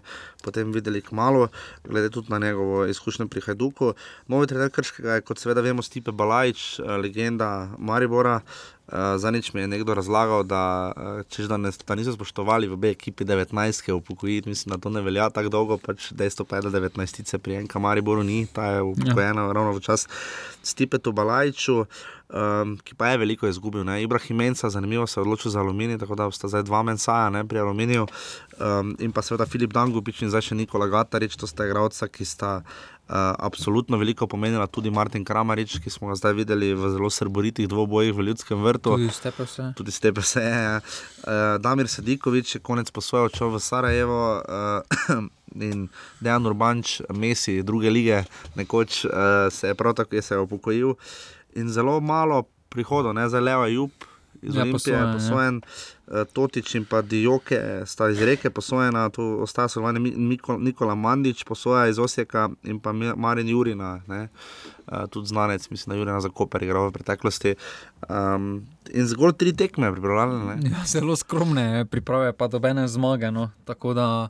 S1: videli kmalo, glede tudi na njegovo izkušnjo pri Hajduku. Novi trener Krškega je, kot seveda vemo, Stipe Balajč, eh, legenda Maribora. Uh, eh, za nič mi je nekdo razlagal, da, uh, češ, da, ne, da niso spoštovali v B ekipi 19, ki je upokojil. Mislim, da to ne velja tako dolgo, pač dejstvo pa je, da 19 pri enem Mariboru ni, ta je upokojena ja. ravno v čas Stipetu Balajču. Um, ki pa je veliko izgubil. Ne? Ibrahim Mensa, zanimivo se je odločil za aluminij, tako da sta zdaj dva mensaja ne, pri aluminiju. Um, in pa seveda Filip Dangubič in zdaj še Nikola Gatarič, to sta igralca, ki sta. Uh, absolutno veliko pomenila tudi Martin Kramarič, ki smo ga zdaj videli v zelo srboritih dvobojih v Ljudskem vrtu.
S2: Tudi stepe vse.
S1: Tudi stepe vse. Uh, Damir Sedikovič je konec posvojil čov v Sarajevo. Uh, In Dejan Urbanč, Messi, druge lige, nekoč uh, se je prav tako upokojil. in zelo malo prihodov, ne za Leo Jup. Iz
S2: Ja,
S1: ja, Olimpije je
S2: posojen, ja.
S1: posojen, ja. Totič in pa Dijoke sta iz reke posojena, tu ostaja sodelovanje Mi- Niko- Nikola Mandič, posoja iz Osijeka in pa Marin Jurina, eh, tudi znanec, mislim, da Jurina za Koper igral v preteklosti. Um, in zgolj tri tekme pripravljene. ne.
S2: Ja, zelo skromne priprave, pa dobene zmage. No. Tako da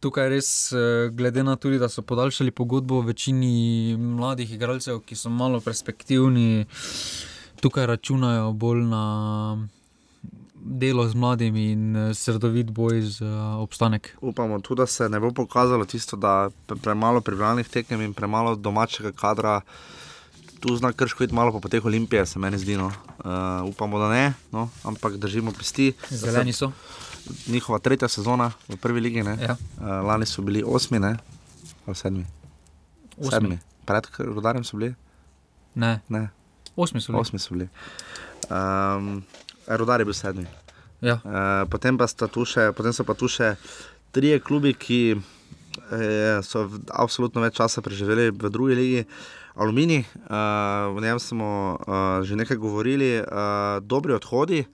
S2: tukaj res, eh, glede na to, da so podaljšali pogodbo večini mladih igralcev, ki so malo perspektivni, tukaj računajo bolj na delo z mladimi in eh, srdovit boj za obstanek.
S1: Upamo tudi, da se ne bo pokazalo tisto, da je premalo pripravljenih tekem in premalo domačega kadra. Tu zna krško iti malo po teh olimpijah, se meni zdi. No. Uh, upamo, da ne, no, ampak držimo pesti.
S2: Zeleni so.
S1: Njihova tretja sezona v prvi ligi. ne.
S2: Ja.
S1: Uh, lani so bili osmi, ne? ali sedmi.
S2: Osmi.
S1: sedmi. Pred rodarjem so bili,
S2: Ne,
S1: ne,
S2: osmi so bili.
S1: osmi so bili. Um, Rodar je bil sedmi.
S2: Ja.
S1: Uh, potem, pa še, potem so pa tu še trije klubi, ki eh, so v, absolutno več časa preživeli v drugi ligi. Aluminij, uh, v njem smo uh, že nekaj govorili, uh, dobri odhodi.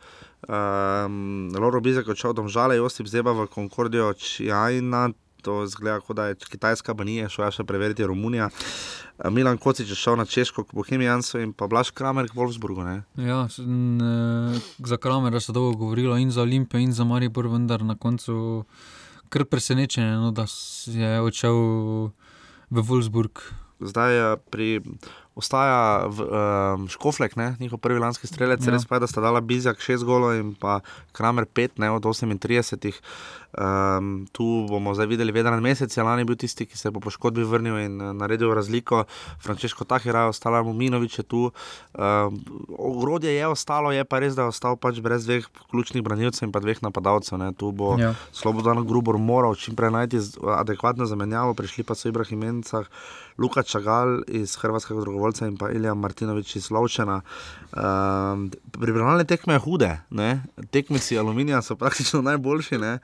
S1: Um, Loro Bizek je odšel do Žale, Josip Zeba v Concordijo, Čajna, to zgleda, kot da je Kitajska banija, šel je še preveriti Romunija. Uh, Milan Kocič je šel na Češko, k Bohemijansu in pa Blaž Kramer k Wolfsburgu. Ne?
S2: Ja, n, eh, za Kramera se dolgo govorilo in za Olimpijo, in za Maribor, vendar na koncu kar presenečenje, no, da je odšel v Wolfsburg.
S1: zdaj eh, pri, ostaja v, um, Škoflek, ne, njihov prvi lanski strelec,
S2: Ja.
S1: ja. res pa je, da sta dala Bizjak 6 golov in pa Kramer 5 ne, od 38. Um, tu bomo zdaj videli, vedno mesec je lani bil tisti, ki se je po poškodbi vrnil in uh, naredil razliko. Frančeško Tahira je ostala, Muminovič je tu. Um, ogrodje je ostalo, je pa res, da je ostal pač brez dveh ključnih branilcev in pa dveh napadalcev. Ne. Tu bo
S2: Ja.
S1: Slobodan Grubor moral čim prej najti z- adekvatno zamenjavo, prišli pa so Ibrahim Encah, Luka Čagal iz Hrvatskega drugovoljca in pa Ilija Martinovič iz Lovčena. Um, Pripravljalne tekme je hude, ne? tekmeci Aluminija so praktično najboljši. Ne?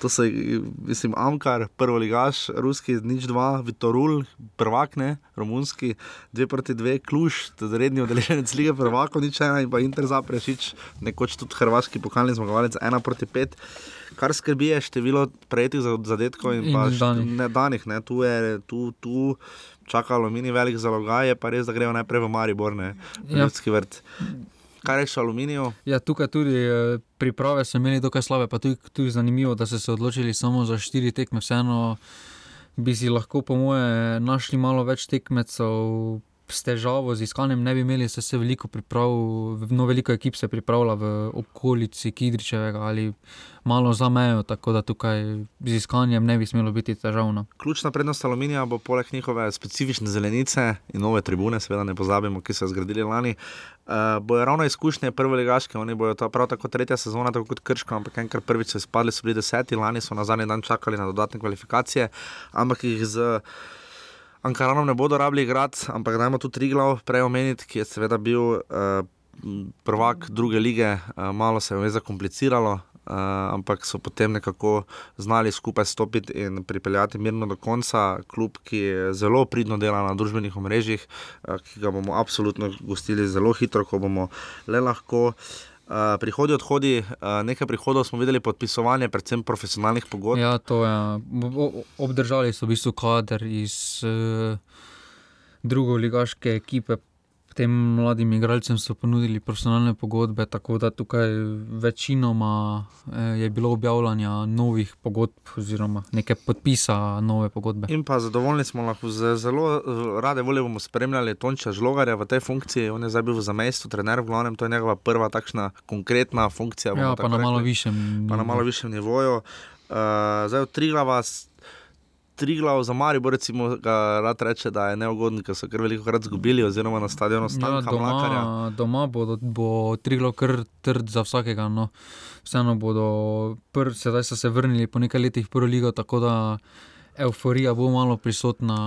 S1: To so, mislim, Amkar, prvo ligaš, ruski, nič dva, Vitorul, prvak, ne, romunski, dve proti dve, Kluž, redni udeleženec lige prvakov, nič ena in pa Inter Zaprešič, nekoč tudi hrvaški pokalni zmagovalec, ena proti pet. Kar skrbi je število prejetih za- zadetkov in,
S2: In
S1: pa
S2: danih.
S1: ne danih. Ne. Tu, je, tu, tu čaka aluminij velik zalogaj, je pa res, da grejo najprej v Maribor, ne,
S2: Ja.
S1: ljudski vrt. Kaj rečeš o aluminiju?
S2: Ja, tukaj tudi eh, priprave so imeli dokaj slabe, pa tudi, tudi zanimivo, da so se odločili samo za štiri tekme. Vseeno bi si lahko, po moje, našli malo več tekmecev. S težavo z iskanjem ne bi imeli, se se veliko priprav, no, veliko ekip se pripravlja v okolici Kidričevega ali malo za mejo, tako da tukaj z iskanjem ne bi smelo biti težavno.
S1: Ključna prednost aluminija bo poleg njihove specifične zelenice in nove tribune, seveda ne pozabimo, ki so jo zgradili lani. Uh, bojo ravno izkušnje prve ligaške, oni bojo to prav tako tretja sezona, tako kot Krško, ampak enkrat prvič so izpadli, so bili deseti, lani so na zadnji dan čakali na dodatne kvalifikacije, ampak jih z Ankaranom ne bodo rabili igrati, ampak dajmo tu tri glav prej omeniti, ki je seveda bil uh, prvak druge lige, uh, malo se je vmes zakompliciralo. Uh, ampak so potem nekako znali skupaj stopiti in pripeljati mirno do konca. Klub, ki zelo pridno dela na družbenih omrežjih, uh, ki ga bomo absolutno gostili zelo hitro, ko bomo le lahko. Uh, prihodi, odhodi, uh, nekaj prihodov smo videli, podpisovanje, predvsem profesionalnih pogodb.
S2: Ja, to je. O- Obdržali so v bistvu kader iz uh, drugoligaške ekipe. Tem mladim igralcem so ponudili profesionalne pogodbe, tako da tukaj večinoma eh, je bilo objavljanja novih pogodb, oziroma neke podpisa nove pogodbe.
S1: In pa zadovoljni smo lahko, z, zelo eh, rade volje bomo spremljali Tonča Žlogarja v tej funkciji. On je zdaj bil v zamestju, trener v glavnem, to je njegova prva takšna konkretna funkcija.
S2: Ja, pa na malo
S1: rekli.
S2: višjem.
S1: pa na malo višjem nivoju. Uh, zdaj od Triglava, s- Triglav za Maribor, recimo, ga rad reče, da je neugoden, ker so kar veliko krat izgubili, oziroma na stadionu
S2: Ja,
S1: Stanka Mlakarja.
S2: doma, doma bo, bo Triglav kar trd za vsakega. No. Vseeno bodo, pr, sedaj so se vrnili po nekaj letih v prvo ligo, tako da euforija bo malo prisotna.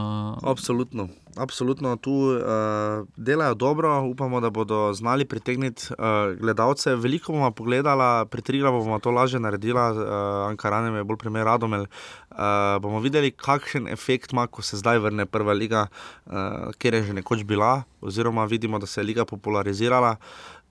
S1: Absolutno. Absolutno tu uh, delajo dobro, upamo, da bodo znali pritegniti uh, gledalce. Veliko bomo pogledali, pri Triglavu bomo to lažje naredili, uh, Ankaranem je bolj primer Radomel. Uh, bomo videli, kakšen efekt ima, ko se zdaj vrne prva liga, uh, kjer je že nekoč bila, oziroma vidimo, da se je liga popularizirala.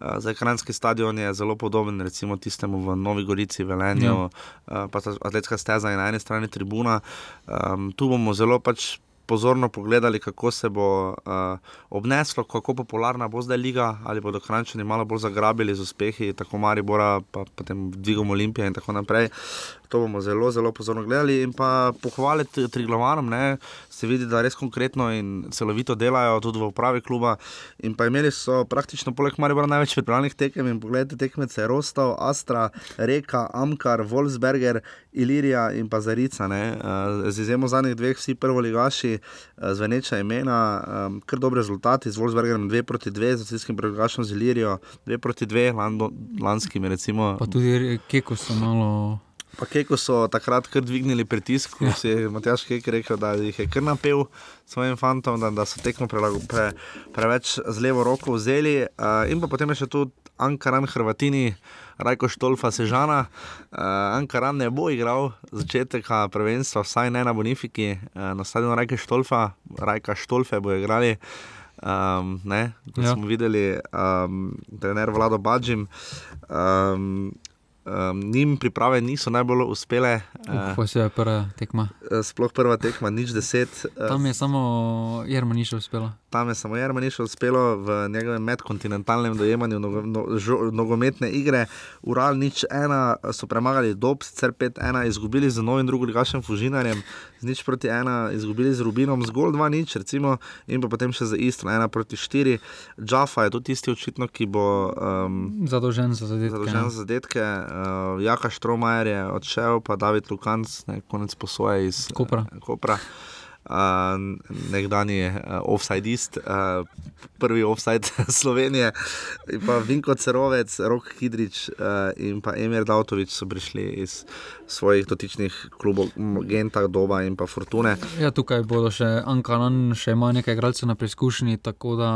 S1: Uh, zdaj, Kranjski stadion je zelo podoben, recimo tistemu v Novi Gorici, Velenju, ja. uh, pa ta atletska steza je na eni strani tribuna. Um, tu bomo zelo pač pozorno pogledali, kako se bo uh, obneslo, kako popularna bo zdaj liga, ali bodo Krančani malo bolj zagrabili z uspehi, tako Maribora, pa potem dvigom Olimpije in tako naprej. To bomo zelo, zelo pozorno gledali in pa pohvaliti Triglovanom, se vidi, da res konkretno in celovito delajo tudi v upravi kluba. In pa imeli so praktično poleg Maribora največ pripravljenih tekem in pogledajte tekmece Rostov, Astra, Reka, Amkar, Wolfsberger, Ilirija in pa Zarica. Ne? Eh, z izjemo zadnjih dveh, vsi prvoligaši, eh, zveneča imena, eh, kar dobre rezultati z Wolfsbergerjem 2 proti 2, z vsem prvoligašom z Ilirijo 2 proti 2, lanskimi recimo.
S2: Pa tudi Keko so malo.
S1: Pa Keko so takrat kar dvignili pritisk, ko ja. si je Matjaš Kek rekel, da jih je kar napel svojim fantom, da, da so tekmo pre, pre, preveč z levo roko vzeli. Uh, in pa potem je še tu Ankaran Hrvatini, Rajko Štolfa Sežana. Uh, Ankaran ne bo igral začetek prvenstva, vsaj ne na Bonifiki, uh, na stadionu Rajka Štolfa, Rajka Štolfe bo igrali. Um, ne, kot ja. smo videli, um, trener Vlado Badžim. Um, Um, njim priprave niso najbolj uspele.
S2: Uh, se je prva tekma.
S1: Eh, sploh prva tekma, nič deset.
S2: Uh, Tam je samo Jermanišče uspelo.
S1: Tam je samo Jermanišče uspelo v njegovem medkontinentalnem dojemanju nogo, no, žo, nogometne igre. Ural nič ena, so premagali dob, sicer pet ena, izgubili z novim drugim gašem Fužinarjem, z nič proti ena, izgubili z Rubinom, zgolj dva nič, recimo, in pa potem še za isto, ena proti štiri. Džafa je tudi tisti očitno, ki bo um,
S2: zadolžen za zadetke.
S1: Zadolžen za zadetke uh, Jaka Štromajer je odšel, pa David Lukanc, ne, konec posoje iz
S2: Kopra.
S1: Uh, Kopra. Uh, nekdani uh, offsideist, uh, prvi offside Slovenije, in pa Vinko Cerovec, Rok Hidrič uh, in pa Emir Dautovič so prišli iz svojih dotičnih klubov, Genta, Doba in pa Fortune.
S2: Ja, tukaj bodo še Ankaran, še ima nekaj igralcev na preizkušnji, tako da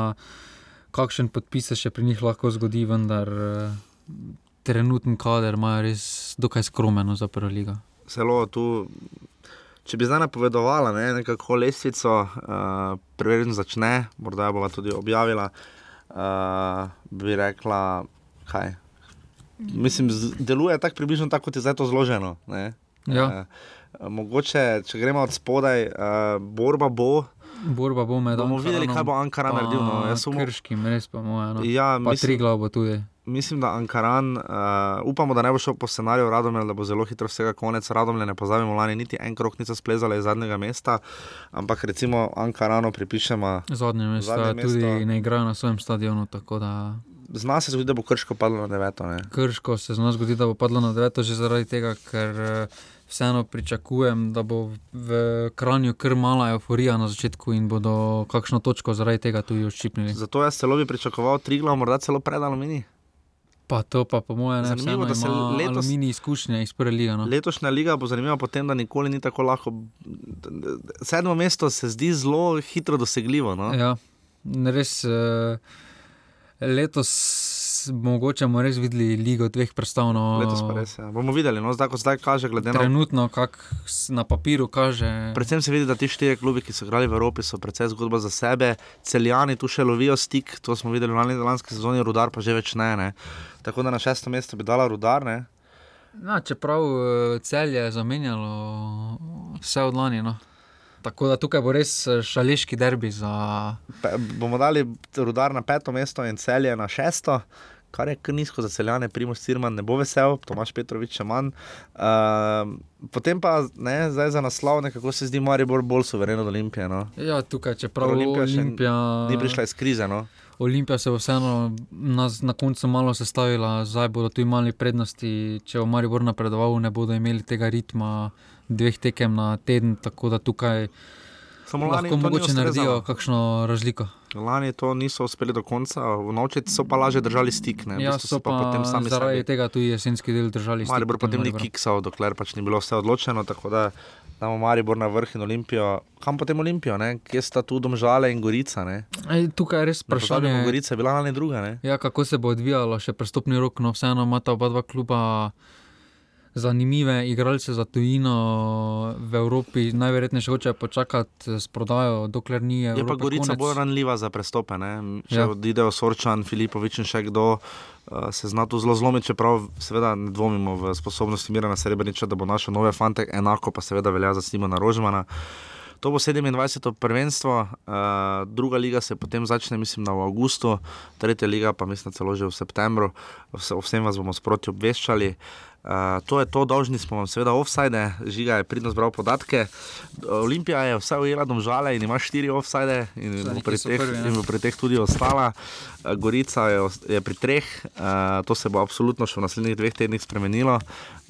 S2: kakšen podpis se še pri njih lahko zgodi, vendar. Uh, trenutni kader imajo res dokaj skromeno za prvo ligo.
S1: Zelo tu, če bi zdaj napovedovala, ne, nekako lesvico, uh, preverjeno začne, morda bo tudi objavila, uh, bi rekla, kaj. Mislim, deluje tako približno tako, kot je zdaj to zloženo.
S2: Ja.
S1: Uh, mogoče, če gremo od spodaj, uh, borba bo.
S2: Borba bo med.
S1: Bomo videli, kaj bo Ankara naredil. No.
S2: Jaz sem krški, res pa moj. No.
S1: Ja,
S2: mislim, tri glavo tudi
S1: mislim, da Ankaran, uh, upamo, da ne bo šel po scenariju Radomel, da bo zelo hitro vsega konec. Radomel ne pozabimo, lani niti en krok niso splezali iz zadnjega mesta, ampak recimo Ankarano pripišemo.
S2: Zadnje mesto, zadnje mesto. tudi ne igrajo na svojem stadionu.
S1: Zna se zgodi, da bo Krško padlo na deveto. Ne?
S2: Krško se zna zgodi, da bo padlo na deveto, že zaradi tega, ker eh, vseeno pričakujem, da bo v kranju kar mala euforija na začetku in bodo kakšno točko zaradi tega tudi odščipnili.
S1: Zato jaz celo bi pričakoval tri glavne, morda celo predalo mini.
S2: Pa to pa po mojem ne zanimivo, da se letos mini izkušnje iz prve lige. No?
S1: Letošnja liga bo zanimiva po tem, da nikoli ni tako lahko. Sedmo mesto se zdi zelo hitro dosegljivo. No?
S2: Ja, res. Uh, letos mogoče bomo res videli ligo dveh predstavno.
S1: Letos pa res. Ja. Bomo videli, no, zdaj, zdaj kaže, glede
S2: na to. Trenutno, kak na papiru kaže.
S1: Predvsem se vidi, da ti štiri klubi, ki so igrali v Evropi, so precej zgodba za sebe. Celjani tu še lovijo stik, to smo videli v lani lanski sezoni, rudar pa že več ne. ne. Tako da na šesto mesto bi dala rudar. Ne?
S2: Na, čeprav eh, cel je zamenjalo vse od lani. No. Tako da tukaj bo res eh, šališki derbi. Za...
S1: Pe, bomo dali rudar na peto mesto in celje na šesto, kar je kar nizko za celjane, Primoš Cirman ne bo vesel, Tomaš Petrovič še manj. Uh, potem pa ne, zdaj za naslov, kako se zdi Maribor bolj suveren od Olimpije. No?
S2: Ja, tukaj čeprav Olimpija, Olimpija...
S1: ni prišla iz krize. No?
S2: Olimpija se bo vseeno na, na koncu malo sestavila, zdaj bodo tu imeli prednosti. Če bo Maribor napredoval, ne bodo imeli tega ritma dveh tekem na teden, tako da tukaj
S1: lahko
S2: mogoče naredijo kakšno razliko.
S1: Lani to niso uspeli do konca, v noči so pa lažje držali stik. Ne? V
S2: Ja,
S1: bistvu
S2: so pa
S1: potem sami
S2: zaradi
S1: sebi-
S2: tega tudi jesenski del držali. stik
S1: Maribor potem ni kiksal, dokler pač ni bilo vse odločeno. Tako da imamo Maribor na vrh in Olimpijo. Kam potem Olimpijo, ne? kje sta tu Domžale in Gorica?
S2: Ej, tukaj je res vprašanje,
S1: Gorica je bila lani druga. Ne?
S2: ja, kako se bo odvijalo še prestopni rok. No, vseeno imata oba dva kluba zanimive igralce za tujino v Evropi. Najverjetneje še hočejo počakati s prodajo, dokler ni
S1: Je pa Gorica
S2: konec.
S1: bolj ranljiva za prestope. Ne? Če
S2: Ja.
S1: odidejo Sorčan, Filipovič in še kdo, uh, se zna tu zelo zlomiti, čeprav seveda ne dvomimo v sposobnosti Mirana Srebreniča, da bo našel nove fante, enako pa seveda velja za Simona Rožmana. To bo 27. prvenstvo, uh, druga liga se potem začne, mislim, v avgustu, tretja liga pa mislim, celo že v septembru. Vse, o vsem vas bomo sproti obveščali. Uh, to je to, dolžni smo vam, seveda, offside, žiga je pridno zbral podatke. Olimpija je vse ujela domžale in ima štiri offside in bo pri teh,
S2: prvi,
S1: in bo pri teh tudi ostala. Uh, Gorica je, je pri treh, uh, to se bo absolutno še v naslednjih dveh tednih spremenilo.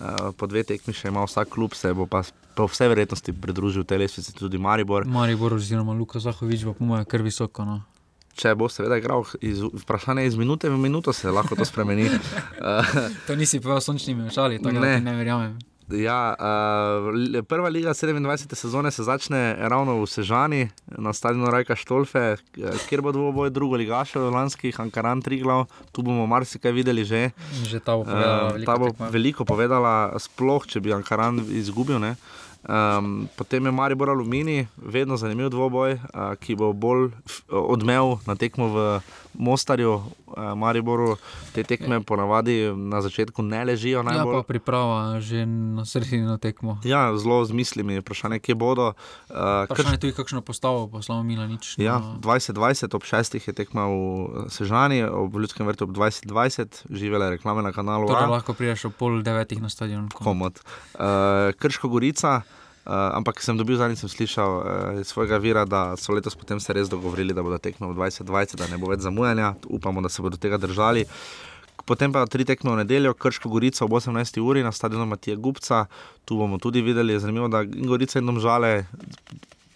S1: Uh, po dve tekmi še ima vsak klub, se bo pa po vsej verjetnosti pridružil tej lestvici tudi Maribor.
S2: Maribor oziroma Luka Zahovič bo po mojem kar visoko. No.
S1: Če bo seveda igral, iz, vprašanje je iz minute v minuto se lahko to spremeni. Uh,
S2: To nisi povedal sončnimi očali, tako da
S1: Ne.
S2: ne verjamem.
S1: Ja, uh, prva liga 27. sezone se začne ravno v Sežani, na stadionu Rajka Štolfe, k- kjer bo dvoboj drugo ligašev, lanskih Ankaran Triglav, tu bomo marsikaj videli že.
S2: Že ta bo povedala.
S1: Uh, ta bo veliko povedala, sploh če bi Ankaran izgubil. Ne? Um, potem je Maribor Alumini, vedno zanimiv dvoboj, uh, ki bo bolj odmev na tekmo v Mostarju, uh, Mariboru. Te tekme ponavadi na začetku ne ležijo
S2: Ja,
S1: najbolj.
S2: pa priprava že na sredino tekmo.
S1: Ja, zelo z mislimi, vprašanje, kje bodo. Uh,
S2: Vprašanje je tudi, kakšno postavo poslal Milanič.
S1: Ja,
S2: na-
S1: 2020, ob 6. je tekma v Sežani, ob Ljudskem vrtu ob 2020, živele reklame na kanalu.
S2: Torej lahko priješ ob pol devetih na stadion.
S1: komod. Uh, Krško Gorica, uh, ampak sem dobil zadnjič sem slišal uh, iz svojega vira, da so letos potem se res dogovorili, da bodo tekme v 2020, da ne bo več zamujanja. Upamo, da se bodo tega držali. Potem pa tri tekme v nedeljo, Krško Gorica ob 18. uri na stadionu Matija Gupca. Tu bomo tudi videli, zanimivo, da Gorica in Domžale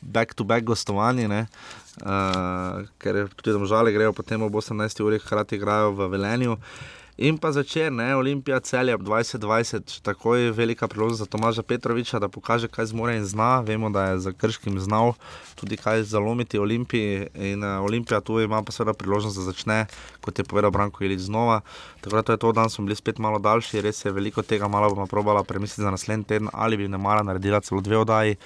S1: back-to-back gostovanje, ne? uh, ker tudi domžale grejo potem ob 18. uri, hkrati igrajo v Velenju. In pa začer, ne, Olimpija celje ob 2020, takoj velika priložnost za Tomaža Petroviča, da pokaže, kaj zmore in zna. Vemo, da je za Krškim znal tudi kaj zalomiti Olimpiji. In uh, Olimpija tu ima pa seveda priložnost, da začne, kot je povedal Branko Ilič, znova. Tako da to je to, danes smo bili spet malo daljši, res je veliko tega, malo bomo probala premisliti za naslednji teden, ali bi ne mara naredila celo dve oddaji.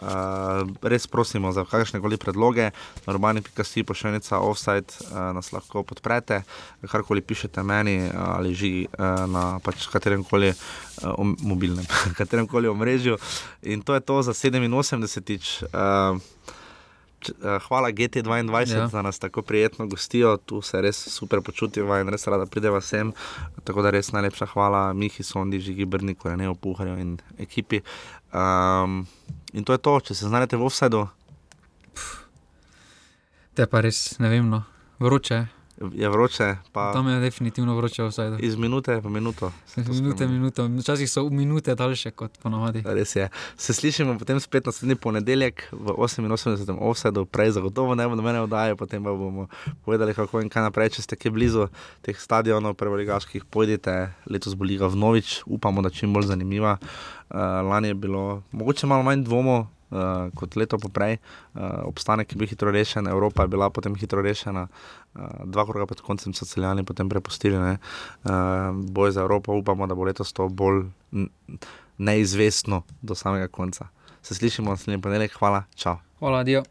S1: Uh, res prosimo za kakršne koli predloge, urbani.si pošiljnica offside uh, nas lahko podprete, karkoli pišete meni uh, ali žigi uh, na pač katerem koli uh, om, mobilnem, katerem koli omrežju. In to je to za 87. Uh, eh, Hvala GT2
S2: Ja.
S1: za nas tako prijetno gostijo, tu se res super počutimo in res rada prideva sem. Tako da res najlepša hvala Mihi Sondi, Žigi Brniku, Reneju Puharju in ekipi. Um, in to je to, če se znajdete v offsetu,
S2: Te pa res ne vem, no. vroče. Je
S1: vroče, pa
S2: Tam je definitivno vroče vsaj.
S1: iz minute v minuto. to
S2: Minute,
S1: spremeni.
S2: minute, včasih so minute daljše kot ponavadi.
S1: Res je. Se slišimo potem spet naslednji ponedeljek v 88. offsetu, prej zagotovo ne bo nobene oddaje, potem pa bomo povedali, kako in kaj naprej, če ste kje blizu teh stadionov, prvoligaških, pojdite, letos bo liga vnovič, upamo, da čim bolj zanimiva. Uh, lani je bilo mogoče malo manj dvomov. Uh, kot leto poprej, uh, obstanek je bil hitro rešen, Evropa je bila potem hitro rešena, uh, dva kroga pred koncem so celjani potem prepustili. Uh, boj za Evropo, upamo, da bo letos to bolj neizvestno do samega konca. Se slišimo naslednji ponedeljek, hvala, čau.
S2: Hvala, Dio.